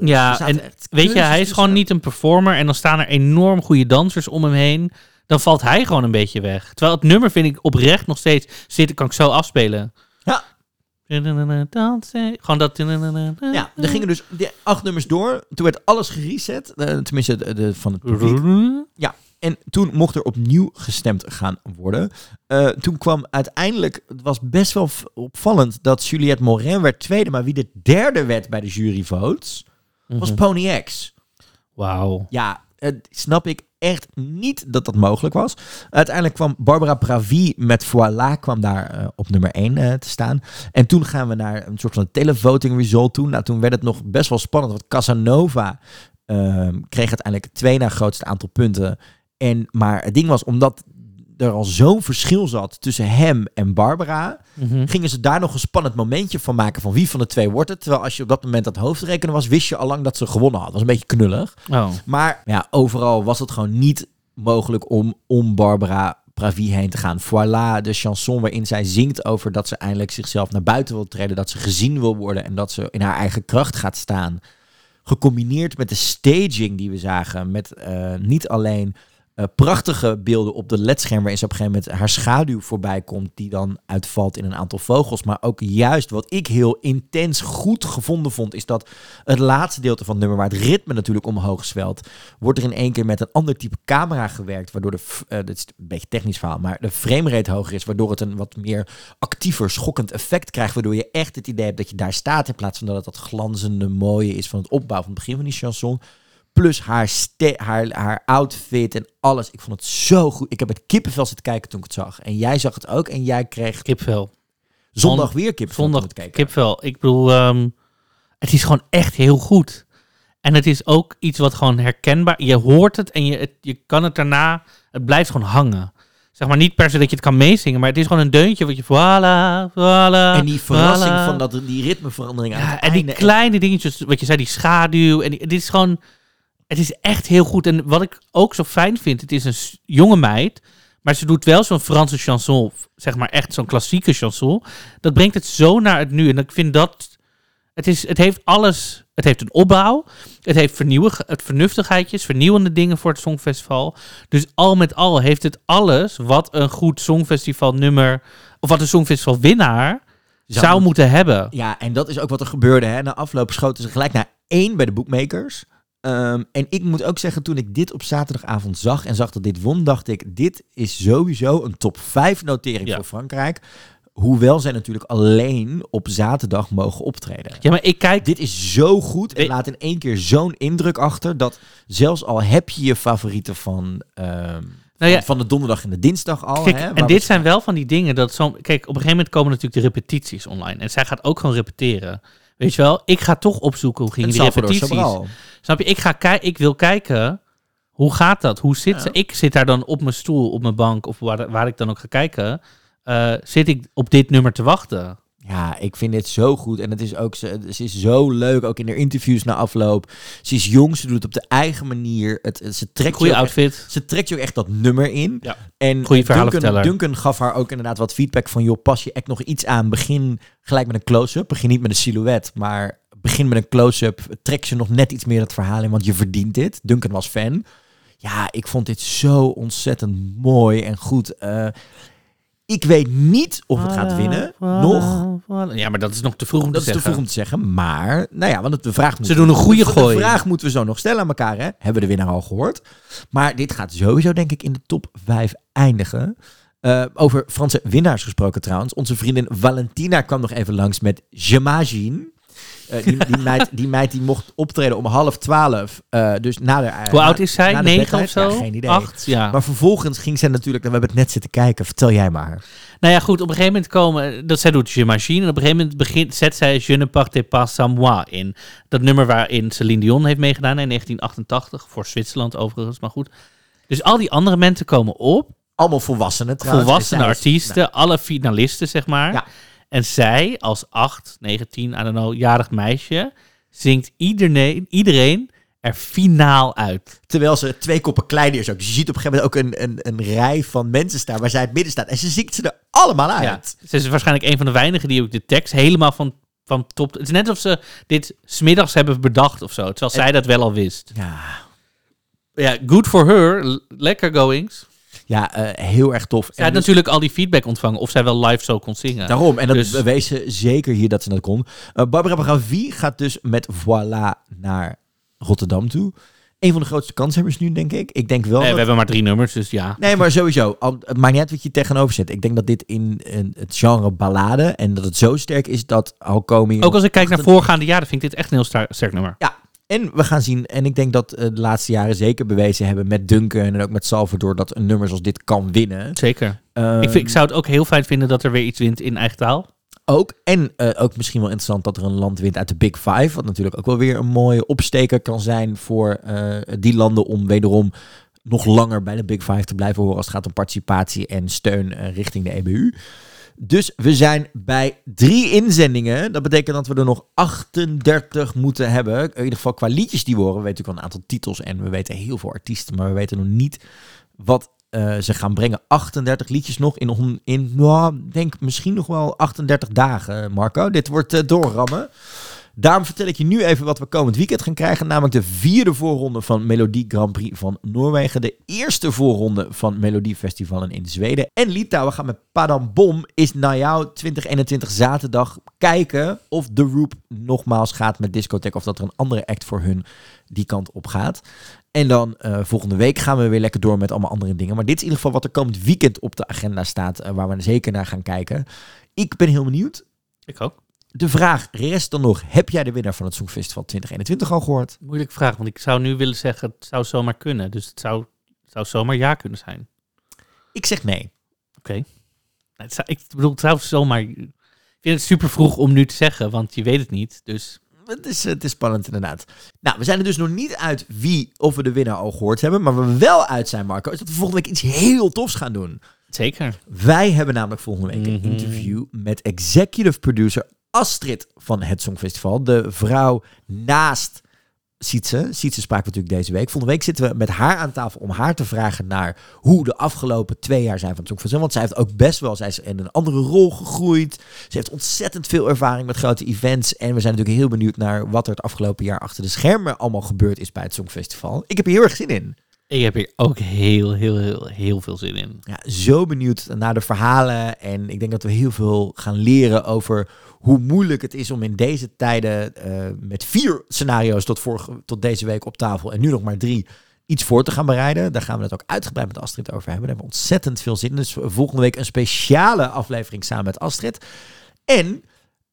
Ja, en echt Weet je, hij is gewoon niet een performer en dan staan er enorm goede dansers om hem heen. Dan valt hij gewoon een beetje weg. Terwijl het nummer vind ik oprecht nog steeds zitten, kan ik zo afspelen. Ja. Gewoon dat. Ja, er gingen dus die acht nummers door. Toen werd alles gereset. eh, tenminste, de, de- van het publiek. En toen mocht er opnieuw gestemd gaan worden. Eh, toen kwam uiteindelijk, het was best wel opvallend dat Juliette Morin werd tweede, maar wie de derde werd bij de juryvotes was Mhm. Pony X. Wauw. Ja, eh, snap ik echt niet dat dat mogelijk was. Uiteindelijk kwam Barbara Pravi met Voilà kwam daar eh, op nummer 1 te staan. En toen gaan we naar een soort van televoting result toe. Nou, toen werd het nog best wel spannend, want Casanova ehm, kreeg uiteindelijk twee na grootste aantal punten. En, maar het ding was, omdat er al zo'n verschil zat tussen hem en Barbara, Mhm. gingen ze daar nog een spannend momentje van maken van wie van de twee wordt het. Terwijl als je op dat moment het hoofdrekenen was, wist je al lang dat ze gewonnen had. Dat was een beetje knullig. Oh. Maar ja, overal was het gewoon niet mogelijk om om Barbara Pravi heen te gaan. Voilà, de chanson waarin zij zingt over dat ze eindelijk zichzelf naar buiten wil treden, dat ze gezien wil worden en dat ze in haar eigen kracht gaat staan. Gecombineerd met de staging die we zagen, met eh, niet alleen eh, prachtige beelden op de ledscherm waarin ze op een gegeven moment haar schaduw voorbij komt, die dan uitvalt in een aantal vogels. Maar ook juist wat ik heel intens goed gevonden vond, is dat het laatste deel van het nummer, waar het ritme natuurlijk omhoog zwelt, wordt er in één keer met een ander type camera gewerkt, waardoor de, dit is een beetje technisch verhaal, maar de framerate hoger is, waardoor het een wat meer actiever, schokkend effect krijgt, waardoor je echt het idee hebt dat je daar staat, in plaats van dat het dat glanzende mooie is van het opbouw van het begin van die chanson. Plus haar, ste- haar, haar outfit en alles. Ik vond het zo goed. Ik heb het kippenvel zitten kijken toen ik het zag. En jij zag het ook. En jij kreeg Kipvel. zondag weer kippenvel Zondag kipvel. Ik bedoel, ehm, het is gewoon echt heel goed. En het is ook iets wat gewoon herkenbaar... Je hoort het en je, het, je kan het daarna... Het blijft gewoon hangen. Zeg maar niet per se dat je het kan meezingen, maar het is gewoon een deuntje wat je... Voilà, voilà, En die verrassing voilà. van dat, die ritmeverandering aan Ja, het en die kleine dingetjes, wat je zei, die schaduw. En die, dit is gewoon... Het is echt heel goed. En wat ik ook zo fijn vind, het is een jonge meid... Maar ze doet wel zo'n Franse chanson, zeg maar echt zo'n klassieke chanson. Dat brengt het zo naar het nu. En ik vind dat... Het, is, het heeft alles... Het heeft een opbouw. Het heeft vernieuwig, het vernuftigheidjes, vernieuwende dingen voor het Songfestival. Dus al met al heeft het alles wat een goed Songfestival nummer... Of wat een Songfestival winnaar Zou zou, moeten hebben. Ja, en dat is ook wat er gebeurde. Hè. Na afloop schoten ze gelijk naar één bij de bookmakers. Ehm, en ik moet ook zeggen, toen ik dit op zaterdagavond zag en zag dat dit won, dacht ik, dit is sowieso een top 5 notering Ja. voor Frankrijk. Hoewel zij natuurlijk alleen op zaterdag mogen optreden. Ja, maar ik kijk Dit is zo goed en laat in één keer zo'n indruk achter dat zelfs al heb je je favorieten van, ehm, Nou ja. van, de donderdag en de dinsdag al. Kijk, hè, en dit we- zijn wel van die dingen dat zo. Kijk, op een gegeven moment komen natuurlijk de repetities online. En zij gaat ook gewoon repeteren. Weet je wel, ik ga toch opzoeken hoe gingen die repetities. Sobral. Snap je? Ik, ga ki- ik wil kijken, hoe gaat dat? Hoe zit Ja. ze? Ik zit daar dan op mijn stoel, op mijn bank, of waar, waar ik dan ook ga kijken. eh, zit ik op dit nummer te wachten? Ja, ik vind dit zo goed. En het is ook, ze, ze is zo leuk, ook in haar interviews na afloop. Ze is jong, ze doet het op de eigen manier. Het, het- ze, trekt Goede je ook echt, outfit. ze trekt je ook echt dat nummer in. Ja. En Goeie Duncan. Duncan gaf haar ook inderdaad wat feedback van... joh, pas je echt nog iets aan. Begin gelijk met een close-up. Begin niet met een silhouet, maar begin met een close-up. Trek je nog net iets meer het verhaal in, want je verdient dit. Duncan was fan. Ja, ik vond dit zo ontzettend mooi en goed. Eh, ik weet niet of het gaat winnen. Nog. Ja, maar dat is nog te vroeg om Dat te is te zeggen. vroeg om te zeggen. Maar, nou ja, want het, de vraag moet Ze doen een goede de, gooi. De vraag moeten we zo nog stellen aan elkaar, hè? Hebben we de winnaar al gehoord? Maar dit gaat sowieso, denk ik, in de top 5 eindigen. Eh, over Franse winnaars gesproken trouwens. Onze vriendin Valentina kwam nog even langs met J'imagine. Eh, die, die, meid, die meid die mocht optreden om half twaalf. eh, dus na de Hoe na- oud is zij? Negen of zo? Ja, geen idee. Acht? Ja. Maar vervolgens ging zij natuurlijk, we hebben het net zitten kijken. Vertel jij maar. Nou ja, goed, op een gegeven moment komen, dat zij doet J'imagine, en op een gegeven moment begint, zet zij Je ne partez pas sans moi in. Dat nummer waarin Celine Dion heeft meegedaan in 1988, voor Zwitserland overigens, maar goed. Dus al die andere mensen komen op, Allemaal volwassenen trouwens. volwassene artiesten, alle finalisten zeg maar. Ja. En zij als 8, 19, I don't know, jarig meisje, zingt iedereen, iedereen er finaal uit. Terwijl ze twee koppen kleiner is ook. Je ziet op een gegeven moment ook een, een, een rij van mensen staan waar zij in het midden staat. En ze zingt ze er allemaal uit. Ja. Ze is waarschijnlijk een van de weinigen die ook de tekst helemaal van, van top... Het is net alsof ze dit smiddags hebben bedacht of zo. Terwijl zij dat wel al wist. Ja, Ja, good for her. Lekker goings. Ja eh, heel erg tof. Zij had natuurlijk al die feedback ontvangen of zij wel live zo kon zingen. Daarom, en dat Dus- bewees ze zeker hier dat ze dat kon. Eh, Barbara Bravie gaat dus met Voilà naar Rotterdam toe. Een van de grootste kanshebbers nu, denk ik. Ik denk wel Nee, dat- we hebben maar drie nummers, dus ja. Nee, maar sowieso. Al, het maakt niet uit wat je tegenover zet. Ik denk dat dit in, in het genre ballade... en dat het zo sterk is dat al komen. Ook als ik kijk naar voorgaande jaren, vind ik dit echt een heel sterk nummer. Ja, en we gaan zien... en ik denk dat eh, de laatste jaren zeker bewezen hebben... met Duncan en ook met Salvador... dat een nummer zoals dit kan winnen. Zeker. Ehm, ik, vind, ik zou het ook heel fijn vinden dat er weer iets wint in eigen taal. Ook. En eh, ook misschien wel interessant dat er een land wint uit de Big Five. Wat natuurlijk ook wel weer een mooie opsteker kan zijn voor eh, die landen om wederom nog langer bij de Big Five te blijven horen als het gaat om participatie en steun richting de EBU. Dus we zijn bij drie inzendingen. Dat betekent dat we er nog 38 moeten hebben. In ieder geval qua liedjes die we horen. We wel een aantal titels en we weten heel veel artiesten. Maar we weten nog niet wat eh, ze gaan brengen. 38 liedjes nog in, in nou, denk misschien nog wel 38 dagen, Marco. Dit wordt eh, doorrammen. Daarom vertel ik je nu even wat we komend weekend gaan krijgen. Namelijk de vierde voorronde van Melodie Grand Prix van Noorwegen. De eerste voorronde van Melodie Festivalen in Zweden. En Litouwen gaan met Padam Bom is na jou 2021 zaterdag kijken of The Roop nogmaals gaat met discotheek. Of dat er een andere act voor hun die kant op gaat. En dan eh, volgende week gaan we weer lekker door met allemaal andere dingen. Maar dit is in ieder geval wat er komend weekend op de agenda staat. eh, waar we zeker naar gaan kijken. Ik ben heel benieuwd. Ik ook. De vraag rest dan nog: heb jij de winnaar van het Songfestival 2021 al gegehoord? Moeilijke vraag, want ik zou nu willen zeggen, het zou zomaar kunnen. Dus het zou, het zou zomaar ja kunnen zijn. Ik zeg nee. Oké. Zou- Ik bedoel, het zou zomaar... Ik vind het super vroeg om nu te zeggen, want je weet het niet. Dus Het is, het is spannend inderdaad. Nou, we zijn er dus nog niet uit wie of we de winnaar al gehoord hebben. Maar waar we wel uit zijn, Marco, is dat we volgende week iets heel tofs gaan doen. zeker. Wij hebben namelijk volgende week een Mhm. interview met executive producer Astrid van het Songfestival. De vrouw naast Sietse. Sietse spraken we natuurlijk deze week. Volgende week zitten we met haar aan tafel om haar te vragen naar hoe de afgelopen twee jaar zijn van het Songfestival. Want zij heeft ook best wel, zij is in een andere rol gegroeid. Ze heeft ontzettend veel ervaring met grote events. En we zijn natuurlijk heel benieuwd naar wat er het afgelopen jaar achter de schermen allemaal gebeurd is bij het Songfestival. Ik heb er heel erg zin in. Ik heb hier ook heel, heel, heel, heel veel zin in. ja, zo benieuwd naar de verhalen. En ik denk dat we heel veel gaan leren over hoe moeilijk het is om in deze tijden eh, met vier scenario's tot, vorige, tot deze week op tafel en nu nog maar drie iets voor te gaan bereiden. Daar gaan we het ook uitgebreid met Astrid over hebben. Daar hebben we ontzettend veel zin in. Dus volgende week een speciale aflevering samen met Astrid. En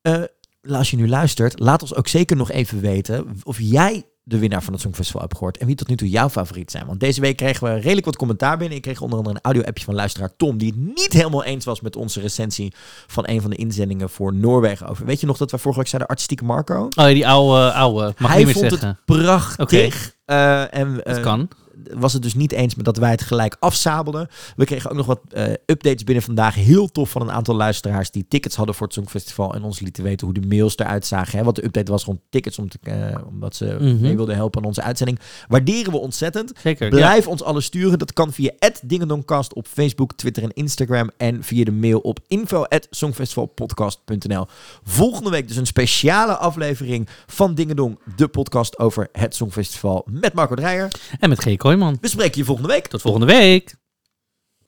eh, als je nu luistert, laat ons ook zeker nog even weten of jij de winnaar van het Songfestival hebt gehoord. En wie tot nu toe jouw favoriet zijn. Want deze week kregen we redelijk wat commentaar binnen. Ik kreeg onder andere een audio-appje van luisteraar Tom. Die het niet helemaal eens was met onze recensie van een van de inzendingen voor Noorwegen over. Weet je nog dat we vorige week zeiden artistieke Marco? Oh ja, die oude, oude. Mag Hij niet meer vond zeggen. het prachtig. Eh, en, Dat eh, kan. Was het dus niet eens met dat wij het gelijk afsabelden. We kregen ook nog wat eh, updates binnen vandaag. Heel tof van een aantal luisteraars die tickets hadden voor het Songfestival. En ons lieten weten hoe de mails eruit zagen. Hè? Want de update was rond tickets om te, eh, omdat ze Mhm. mee wilden helpen aan onze uitzending. Waarderen we ontzettend. Zeker. Ja. Blijf ons alles sturen. Dat kan via Dingendongcast op Facebook, Twitter en Instagram. En via de mail op info@songfestivalpodcast.nl. Volgende week dus een speciale aflevering van Dingedong, de podcast over het Songfestival met Marco Dreyer. En met G. Kooijman. We spreken je volgende week. Tot volgende week.